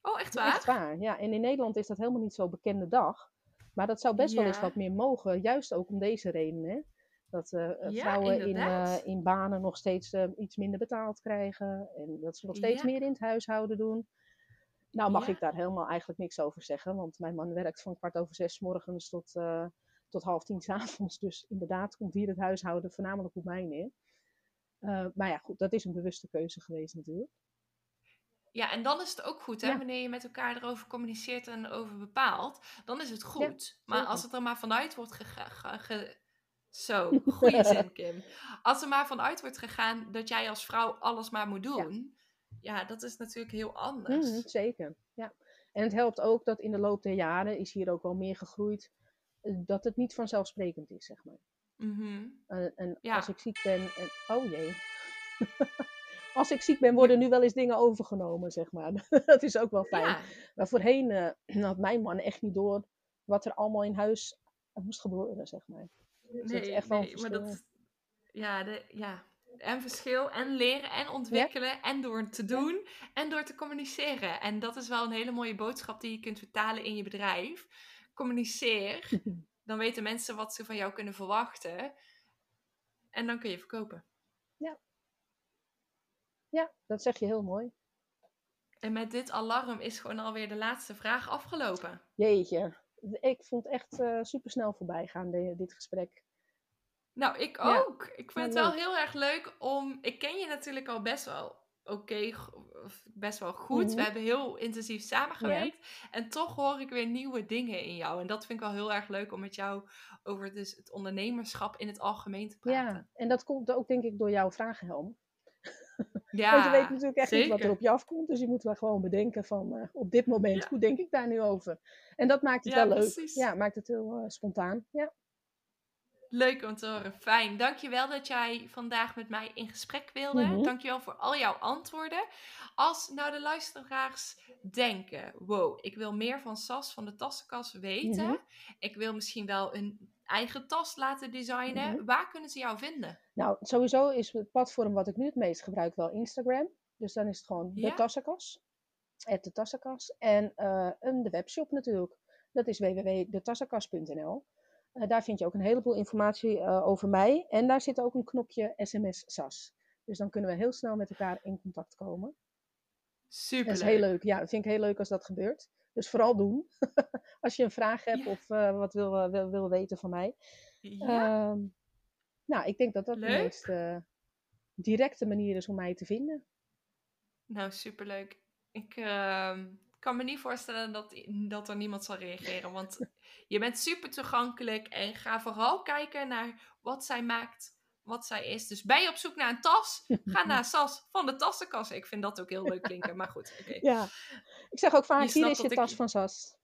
Oh, echt waar? Echt waar, ja. En in Nederland is dat helemaal niet zo'n bekende dag. Maar dat zou best wel eens wat meer mogen. Juist ook om deze reden, hè. Dat eh, eh, Ja, vrouwen in, eh, in banen nog steeds iets minder betaald krijgen. En dat ze nog steeds Ja. meer in het huishouden doen. Nou mag Ja. ik daar helemaal eigenlijk niks over zeggen. Want mijn man werkt van kwart over zes morgens tot, tot half tien 's avonds. Dus inderdaad komt hier het huishouden voornamelijk op mij neer. Maar ja, goed, dat is een bewuste keuze geweest natuurlijk. Ja, en dan is het ook goed, hè? Ja. Wanneer je met elkaar erover communiceert en over bepaalt, dan is het goed. maar als het er maar vanuit wordt gegaan. Zo, goede zin, Kim. Als er maar vanuit wordt gegaan dat jij als vrouw alles maar moet doen, ja, dat is natuurlijk heel anders. Mhm, zeker, ja. En het helpt ook dat in de loop der jaren is hier ook wel meer gegroeid eh, dat het niet vanzelfsprekend is, zeg maar. Mhm. En, en Ja. als ik ziek ben, en, oh jee. als ik ziek ben, worden nu wel eens dingen overgenomen, zeg maar. dat is ook wel fijn. Ja, Maar voorheen eh, had mijn man echt niet door wat er allemaal in huis moest gebeuren, zeg maar. Dus dat is nee, echt wel een nee, maar verschil. dat... Ja, de, ja, en verschil en leren en ontwikkelen en door te doen en door te communiceren. En dat is wel een hele mooie boodschap die je kunt vertalen in je bedrijf. Communiceer, dan weten mensen wat ze van jou kunnen verwachten. En dan kun je verkopen. Ja, dat zeg je heel mooi. En met dit alarm is gewoon alweer de laatste vraag afgelopen. Jeetje, ik vond het echt super supersnel voorbij gaan, de- dit gesprek. Nou, ik Ja. ook. Ik vind Ja, het wel leuk. heel erg leuk om. Ik ken je natuurlijk al best wel oké, best wel goed. Mhm. We hebben heel intensief samengewerkt. En toch hoor ik weer nieuwe dingen in jou. En dat vind ik wel heel erg leuk om met jou over dus het ondernemerschap in het algemeen te praten. Ja, en dat komt ook denk ik door jouw vragen, Helm. Ja, Want je weet natuurlijk echt niet wat er op je afkomt. Dus je moet wel gewoon bedenken van eh, op dit moment, Ja. hoe denk ik daar nu over? En dat maakt het Ja, wel leuk. precies. Ja, maakt het heel eh, spontaan. Ja. Leuk om te horen. Fijn. Dankjewel dat jij vandaag met mij in gesprek wilde. Mhm. Dankjewel voor al jouw antwoorden. Als nou de luisteraars denken: wow, ik wil meer van Sas van de tassenkas weten. Mhm. Ik wil misschien wel een eigen tas laten designen. Mhm. Waar kunnen ze jou vinden? Nou, sowieso is het platform wat ik nu het meest gebruik wel Instagram. Dus dan is het gewoon Ja. de tassenkas. Het de tassenkas. En eh, een de webshop natuurlijk. Dat is www.detassenkas.nl. Eh, daar vind je ook een heleboel informatie eh, over mij. En daar zit ook een knopje SMS SAS. Dus dan kunnen we heel snel met elkaar in contact komen. Super. Dat is heel leuk. Ja, dat vind ik heel leuk als dat gebeurt. Dus vooral doen. als je een vraag hebt Ja. of eh, wat wil, eh, wil, wil weten van mij. Ja, Ehm, nou, ik denk dat dat de meest eh, directe manier is om mij te vinden. nou superleuk. Ik ehm, kan me niet voorstellen dat, dat er niemand zal reageren. Want je bent super toegankelijk. En ga vooral kijken naar wat zij maakt, wat zij is. Dus ben je op zoek naar een tas? Ga naar Sas van de tassenkas. Ik vind dat ook heel leuk klinken. Maar goed, oké. Ja, ik zeg ook vaak, hier is je tas ik- van Sas.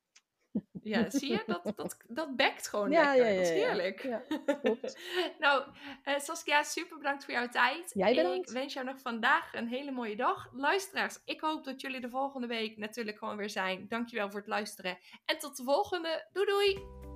Ja, zie je? Dat, dat, dat bekt gewoon Ja, lekker. ja, ja, dat is heerlijk. Nou, eh, Saskia, super bedankt voor jouw tijd. Jij bedankt. Ik wens jou nog vandaag een hele mooie dag. Luisteraars, ik hoop dat jullie de volgende week natuurlijk gewoon weer zijn. Dankjewel voor het luisteren. En tot de volgende. Doei doei!